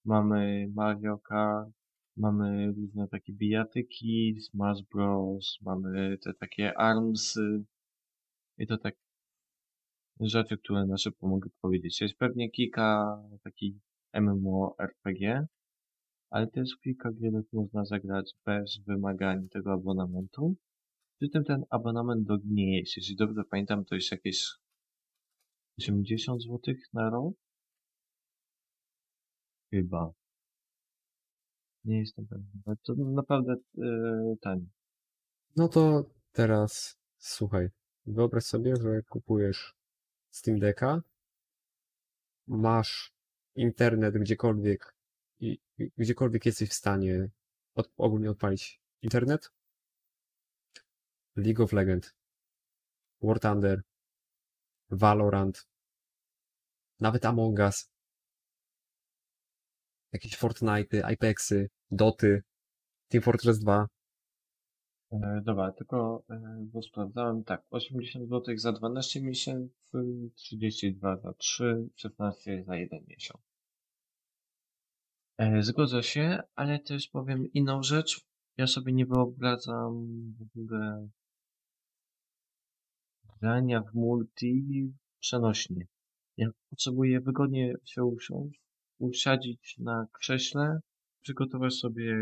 Mamy Mario Kart. Mamy różne takie bijatyki, Smash Bros. Mamy te takie armsy. I to tak rzeczy, które na szybko mogę powiedzieć. Jest pewnie kilka takich MMORPG, ale też kilka gierek można zagrać bez wymagań tego abonamentu. Przy tym ten abonament nie jest. Jeśli dobrze pamiętam, to jest jakieś 80 zł na rok? Chyba. Nie jestem pewien. Ale to naprawdę yy, tanie. No to teraz słuchaj, wyobraź sobie, że kupujesz Steam Decka, masz internet gdziekolwiek i i gdziekolwiek jesteś w stanie od, ogólnie odpalić internet. League of Legends, War Thunder, Valorant, nawet Among Us, jakieś Fortnite, Apexy, Doty, Team Fortress 2. E, dobra, tylko e, bo sprawdzałem tak. 80 zł za 12 miesięcy, 32 za 3, 16 za 1 miesiąc. E, zgodzę się, ale też powiem inną rzecz. Ja sobie nie wyobrażam w ogóle grania w multi przenośnie. Ja potrzebuję wygodnie się usiąść, usadzić na krześle, przygotować sobie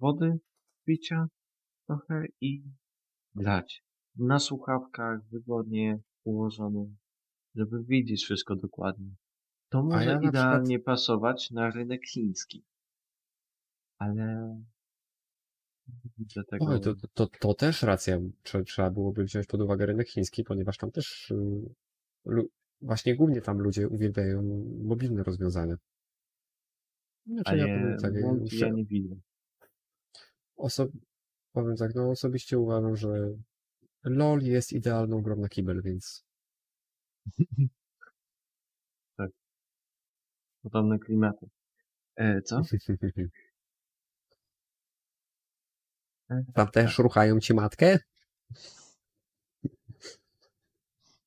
wody, picia trochę i grać. Na słuchawkach, wygodnie ułożonym, żeby widzieć wszystko dokładnie. To może ja idealnie pasować na rynek chiński. Ale nie widzę tego. Oj, to, to, to też racja. Trze- Trzeba byłoby wziąć pod uwagę rynek chiński, ponieważ tam też y, właśnie głównie tam ludzie uwielbiają mobilne rozwiązania. Znaczy, ja powiem tak, ja nie widzę. oso- powiem tak, no osobiście uważam, że LOL jest idealną grą na kibel, więc Podobne klimaty. E, co? E, tam też ruchają ci matkę?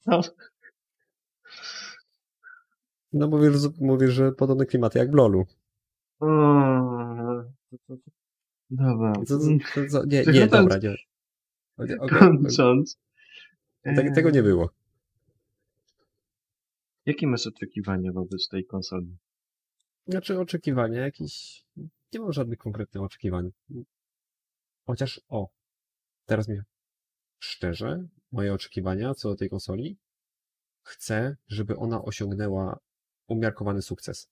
No, No mówisz, że- mówisz, że podobne klimaty jak w LOLu. Dobra. Co, co, co, nie, nie, dobra, nie. Okej, Kończąc. Tego, nie było. Jakie masz oczekiwania wobec tej konsoli? Znaczy oczekiwania jakieś... Nie mam żadnych konkretnych oczekiwań. Chociaż, o, teraz mi szczerze, moje oczekiwania co do tej konsoli chcę, żeby ona osiągnęła umiarkowany sukces.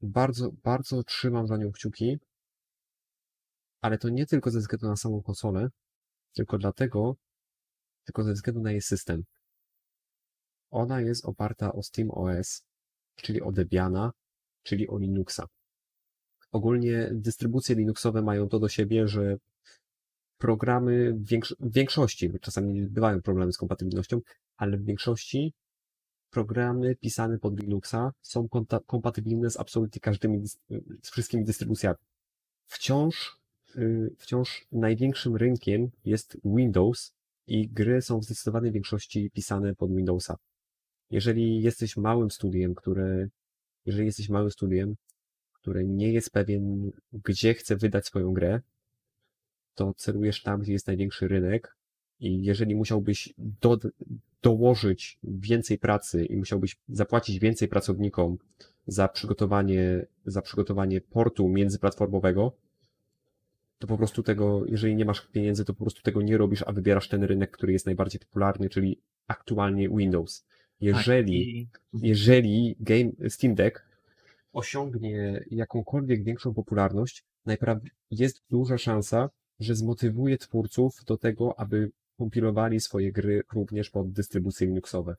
Bardzo, bardzo trzymam za nią kciuki, ale to nie tylko ze względu na samą konsolę, tylko dlatego, tylko ze względu na jej system. Ona jest oparta o SteamOS, czyli o Debiana, czyli o Linuxa. Ogólnie dystrybucje Linuxowe mają to do siebie, że programy w, w większości, czasami bywają problemy z kompatybilnością, ale w większości programy pisane pod Linuxa są kompatybilne z absolutnie każdymi, z wszystkimi dystrybucjami. Wciąż, y, wciąż największym rynkiem jest Windows i gry są w zdecydowanej większości pisane pod Windowsa. Jeżeli jesteś małym studiem, które, jeżeli jesteś małym studiem, które nie jest pewien, gdzie chce wydać swoją grę, to celujesz tam, gdzie jest największy rynek i jeżeli musiałbyś do, dołożyć więcej pracy i musiałbyś zapłacić więcej pracownikom za przygotowanie, za przygotowanie portu międzyplatformowego, to po prostu tego, jeżeli nie masz pieniędzy, to po prostu tego nie robisz, a wybierasz ten rynek, który jest najbardziej popularny, czyli aktualnie Windows. Jeżeli, Tak, i jeżeli game, Steam Deck osiągnie jakąkolwiek większą popularność, najprawdopodobniej jest duża szansa, że zmotywuje twórców do tego, aby kompilowali swoje gry również pod dystrybucje Linuxowe.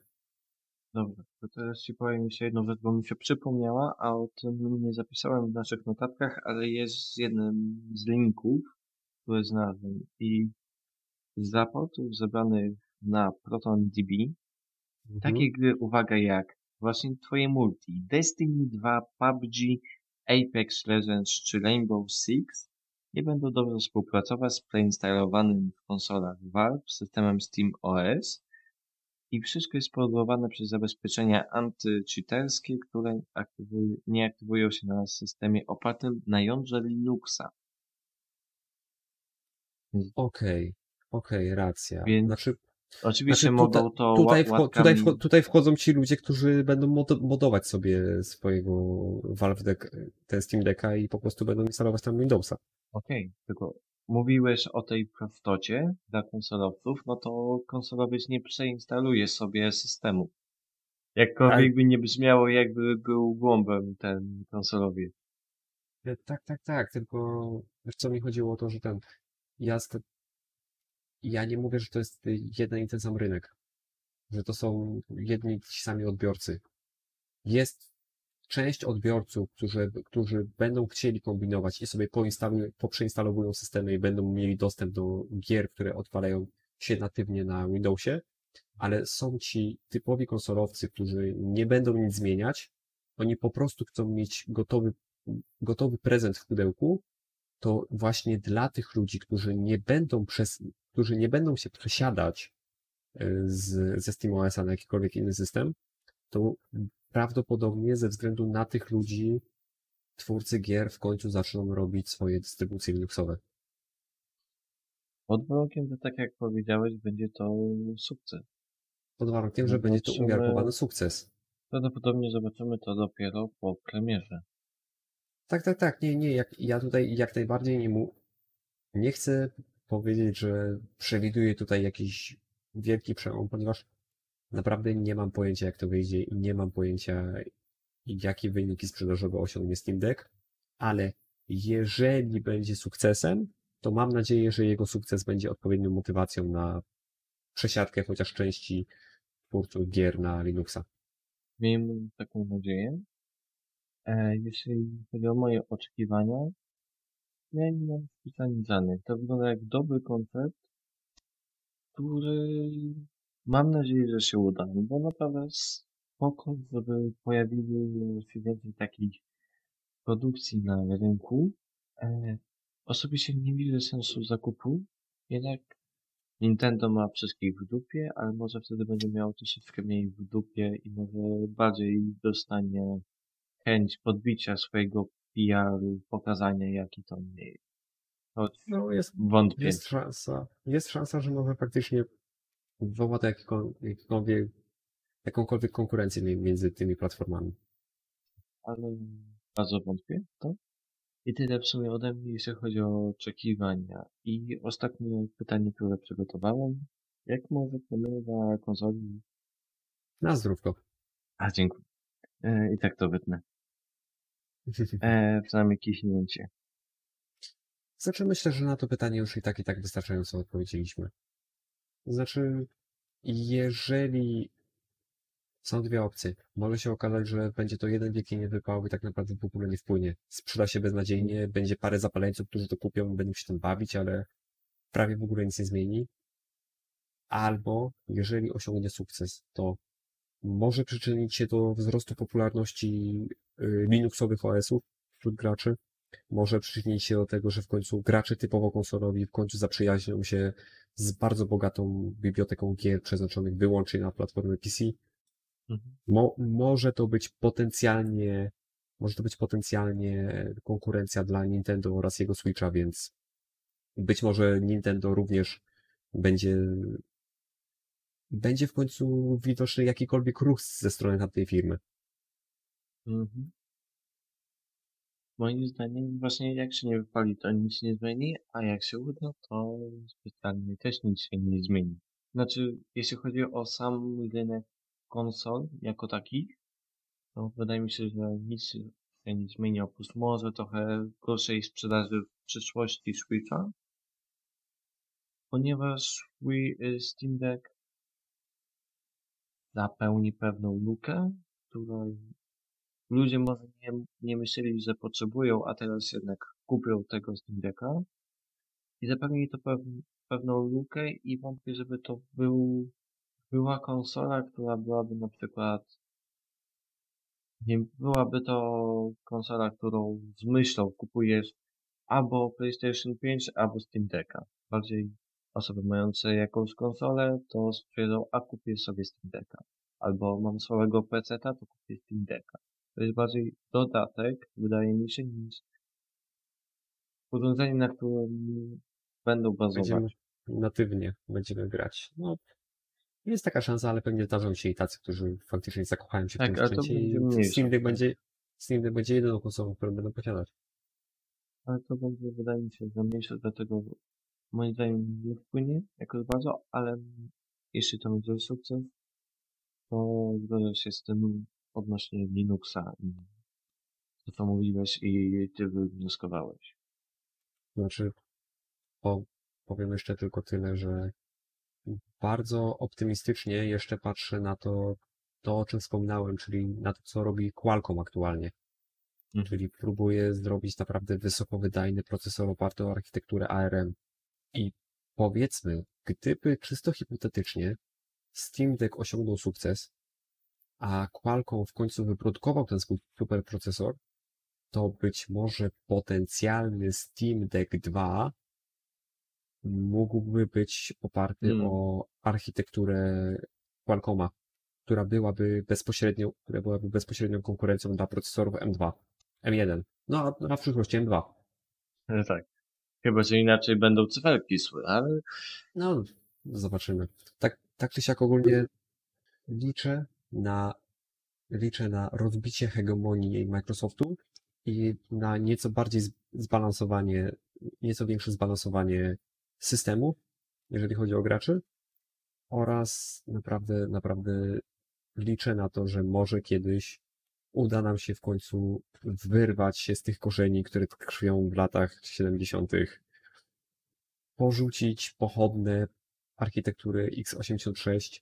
Dobra, to teraz ci powiem jeszcze jedną rzecz, bo mi się przypomniała, a o tym nie zapisałem w naszych notatkach, ale jest z jednym z linków, które znalazłem i z raportów zebranych na ProtonDB takie gry, uwaga, jak właśnie twoje multi, Destiny 2, PUBG, Apex Legends czy Rainbow Six nie będą dobrze współpracować z preinstalowanym w konsolach Valve systemem SteamOS i wszystko jest spowodowane przez zabezpieczenia antycheaterskie, które aktywuj- nie aktywują się na systemie opartym na jądrze Linuxa. Okej, okej, racja. Więc Znaczy, Oczywiście Znaczy, tutaj- mogą to tutaj, wcho- tutaj, wcho- tutaj wchodzą ci ludzie, którzy będą mod- modować sobie swojego Valve Deck, ten Steam Decka i po prostu będą instalować tam Windowsa. Okej, tylko mówiłeś o tej prostocie dla konsolowców, no to konsolowiec nie przeinstaluje sobie systemu. Jakkolwiek by nie brzmiało, jakby był głąbem ten konsolowiec. E, Tak, tak, tak, tylko wiesz co mi chodziło o to, że ten, ja, ja nie mówię, że to jest y, jeden i ten sam rynek, że to są jedni ci sami odbiorcy. Jest część odbiorców, którzy, którzy będą chcieli kombinować i sobie poprzeinstalowują systemy i będą mieli dostęp do gier, które odpalają się natywnie na Windowsie, ale są ci typowi konsolowcy, którzy nie będą nic zmieniać, oni po prostu chcą mieć gotowy, gotowy prezent w pudełku, to właśnie dla tych ludzi, którzy nie będą przez, którzy nie będą się przesiadać y, z, ze SteamOS-a na jakikolwiek inny system, to prawdopodobnie ze względu na tych ludzi twórcy gier w końcu zaczną robić swoje dystrybucje Linuxowe. Pod warunkiem, że tak jak powiedziałeś, będzie to sukces. Pod warunkiem, że No będzie to umiarkowany sukces. Prawdopodobnie zobaczymy to dopiero po premierze. Tak, tak, tak, nie, nie, jak, ja tutaj jak najbardziej nie mu, nie chcę powiedzieć, że przewiduję tutaj jakiś wielki przełom, ponieważ naprawdę nie mam pojęcia jak to wyjdzie i nie mam pojęcia jakie wyniki sprzedażowe osiągnie Steam Deck, ale jeżeli będzie sukcesem, to mam nadzieję, że jego sukces będzie odpowiednią motywacją na przesiadkę chociaż części twórców gier na Linuxa. Miejmy taką nadzieję. E, jeśli chodzi o moje oczekiwania, ja nie mam specjalnie. To wygląda jak dobry koncept, który mam nadzieję, że się uda, bo naprawdę spoko, żeby pojawiły się więcej takich produkcji na rynku. E, osobiście nie widzę sensu zakupu, jednak Nintendo ma wszystkich w dupie, ale może wtedy będzie miał troszeczkę mniej w dupie i może bardziej dostanie chęć podbicia swojego PR-u, pokazania jaki to mniej. Choć No jest, wątpię. jest szansa, jest szansa, że może faktycznie wywoła to jakikolwiek, jakąkolwiek konkurencję mi- między tymi platformami. ale bardzo wątpię to. I tyle w sumie ode mnie, jeśli chodzi o oczekiwania. I ostatnie pytanie, które przygotowałem. Jak może premiera konsoli Na zdrówko. A, dziękuję. E, I tak to wytnę. E, przynajmniej kichnięcie. Znaczy myślę, że na to pytanie już i tak i tak wystarczająco odpowiedzieliśmy. Znaczy, jeżeli są dwie opcje, może się okazać, że będzie to jeden wielki niewypał i tak naprawdę w ogóle nie wpłynie. Sprzeda się beznadziejnie, będzie parę zapaleńców, którzy to kupią, będą się tym bawić, ale prawie w ogóle nic nie zmieni. Albo, jeżeli osiągnie sukces, to może przyczynić się do wzrostu popularności y, Linuxowych OS-ów wśród graczy, może przyczynić się do tego, że w końcu gracze typowo konsolowi w końcu zaprzyjaźnią się z bardzo bogatą biblioteką gier przeznaczonych wyłącznie na platformę PC. Mhm. Mo, może to być potencjalnie, może to być potencjalnie konkurencja dla Nintendo oraz jego Switcha, więc być może Nintendo również będzie, będzie w końcu widoczny jakikolwiek ruch ze strony tamtej firmy. Mhm. Moim zdaniem właśnie jak się nie wypali, to nic nie zmieni, a jak się uda, to specjalnie też nic się nie zmieni. Znaczy, jeśli chodzi o sam rynek konsol jako takich, to wydaje mi się, że nic się nie zmieni, oprócz może trochę gorszej sprzedaży w przyszłości Switcha, ponieważ Wii, y, Steam Deck zapełni pewną lukę, której ludzie może nie, nie myśleli, że potrzebują, a teraz jednak kupią tego Steam Decka i zapełni to pew, pewną lukę i wątpię, żeby to był, była konsola, która byłaby na przykład nie byłaby to konsola, którą z myślą kupujesz albo PlayStation 5, albo Steam Decka. Bardziej osoby mające jakąś konsolę, to stwierdzą, a kupię sobie Steam Decka. Albo mam słabego PC-ta, to kupię Steam Decka. To jest bardziej dodatek, wydaje mi się, niż urządzenie, na którym będą bazować. Będziemy natywnie będziemy grać. No, jest taka szansa, ale pewnie zdarzą się i tacy, którzy faktycznie zakochają się w Tak, tym sprzęcie i Steam Deck kwestia. będzie, Steam Deck będzie jedyną konsolą, którą będą posiadać. Ale to będzie, wydaje mi się, że mniejsze, dlatego moim zdaniem nie wpłynie jakoś bardzo, ale jeśli to będzie sukces, to zgodzę się z tym odnośnie Linuxa i to, co mówiłeś i ty wywnioskowałeś. Znaczy, po, powiem jeszcze tylko tyle, że bardzo optymistycznie jeszcze patrzę na to, to o czym wspominałem, czyli na to, co robi Qualcomm aktualnie. Mhm. Czyli próbuje zrobić naprawdę wysokowydajny procesor oparty o architekturę ARM. I powiedzmy, gdyby czysto hipotetycznie Steam Deck osiągnął sukces, a Qualcomm w końcu wyprodukował ten swój super procesor, to być może potencjalny Steam Deck 2 mógłby być oparty Hmm. o architekturę Qualcomma, która byłaby bezpośrednią, która byłaby bezpośrednią konkurencją dla procesorów M2, M1, no a, a w przyszłości M2. Ale tak. Chyba, że inaczej będą cyferki szły, ale No, zobaczymy. Tak, tak czy siak ogólnie liczę na, liczę na rozbicie hegemonii Microsoftu i na nieco bardziej zbalansowanie, nieco większe zbalansowanie systemu, jeżeli chodzi o graczy oraz naprawdę, naprawdę liczę na to, że może kiedyś uda nam się w końcu wyrwać się z tych korzeni, które tkwią w latach 70., porzucić pochodne architektury x86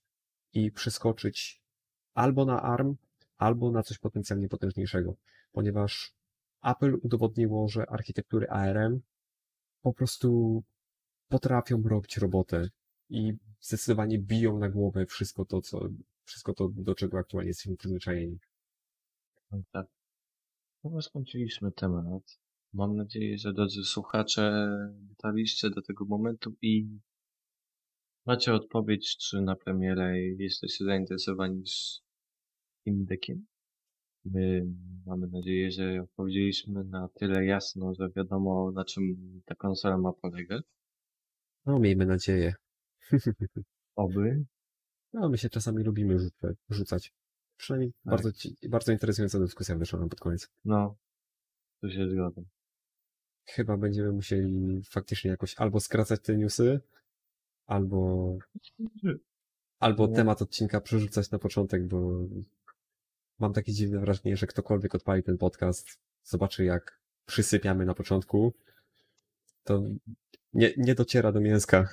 i przeskoczyć albo na ARM, albo na coś potencjalnie potężniejszego, ponieważ Apple udowodniło, że architektury ARM po prostu potrafią robić robotę i zdecydowanie biją na głowę wszystko to, co, wszystko to, do czego aktualnie jesteśmy przyzwyczajeni. No tak. Chyba skończyliśmy temat. Mam nadzieję, że drodzy słuchacze dotarliście do tego momentu i macie odpowiedź, czy na premierę jesteście zainteresowani z tym. My mamy nadzieję, że odpowiedzieliśmy na tyle jasno, że wiadomo na czym ta konsola ma polegać. No, miejmy nadzieję. Oby. No, my się czasami lubimy rzucać. Przynajmniej Tak. bardzo, bardzo interesująca dyskusja wyszła nam pod koniec. No, tu się zgodzę. Chyba będziemy musieli faktycznie jakoś albo skracać te newsy, albo, albo No. temat odcinka przerzucać na początek, bo mam takie dziwne wrażenie, że ktokolwiek odpali ten podcast, zobaczy jak przysypiamy na początku, to nie, nie dociera do mięska.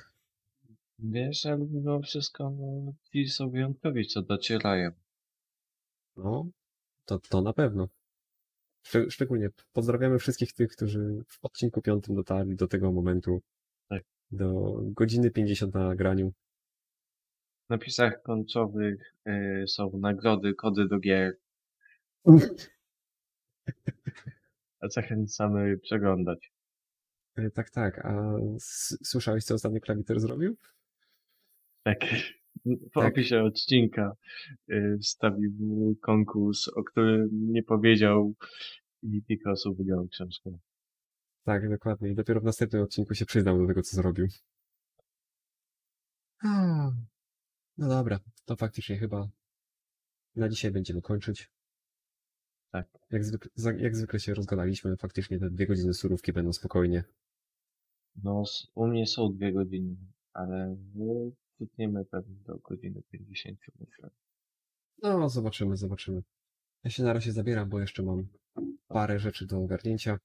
Wiesz, ale mimo wszystko, no, ci są wyjątkowi, co docierają. No, to, to na pewno. Szczeg- Szczególnie pozdrawiamy wszystkich tych, którzy w odcinku piątym dotarli do tego momentu. Tak. Do godziny 50 na nagraniu. W napisach końcowych y, są nagrody, kody do gier. A zachęcamy przeglądać. E, Tak, tak. A słyszałeś, co ostatnio klawiter zrobił? Tak. Po Tak. opisie odcinka y, wstawił konkurs, o którym nie powiedział i kilka osób wygrało książkę. Tak, dokładnie. I dopiero w następnym odcinku się przyznał do tego, co zrobił. No dobra, to faktycznie chyba na dzisiaj będziemy kończyć. Tak. Jak zwykle, jak zwykle się rozgadaliśmy, faktycznie te dwie godziny surówki będą spokojnie. No, u mnie są dwie godziny, ale my tutniemy pewnie do godziny 50, myślę. No, zobaczymy, zobaczymy. Ja się na razie zabieram, bo jeszcze mam parę rzeczy do ogarnięcia.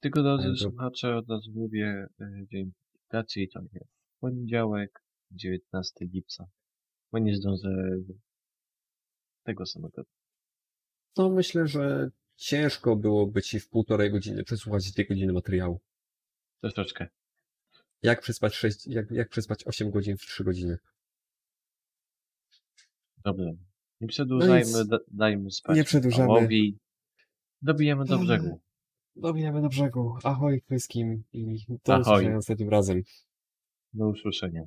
Tylko drodzy to- słuchacze, od razu mówię, y, dzień publikacji to jest poniedziałek, 19 lipca. Bo nie zdążę tego samego. No, myślę, że ciężko byłoby ci w półtorej godziny przesłuchać dwie godziny materiału. Troszeczkę. Jak przespać sześć, jak, jak przespać 8 godzin w 3 godziny? Dobrze. Nie przedłużajmy, nic. da, dajmy spać Nie przedłużamy. Pawełowi. Dobijemy do Mm. brzegu. Dobijamy do brzegu. Ahoj wszystkim i do Ahoj. usłyszenia następnym razem. Do usłyszenia.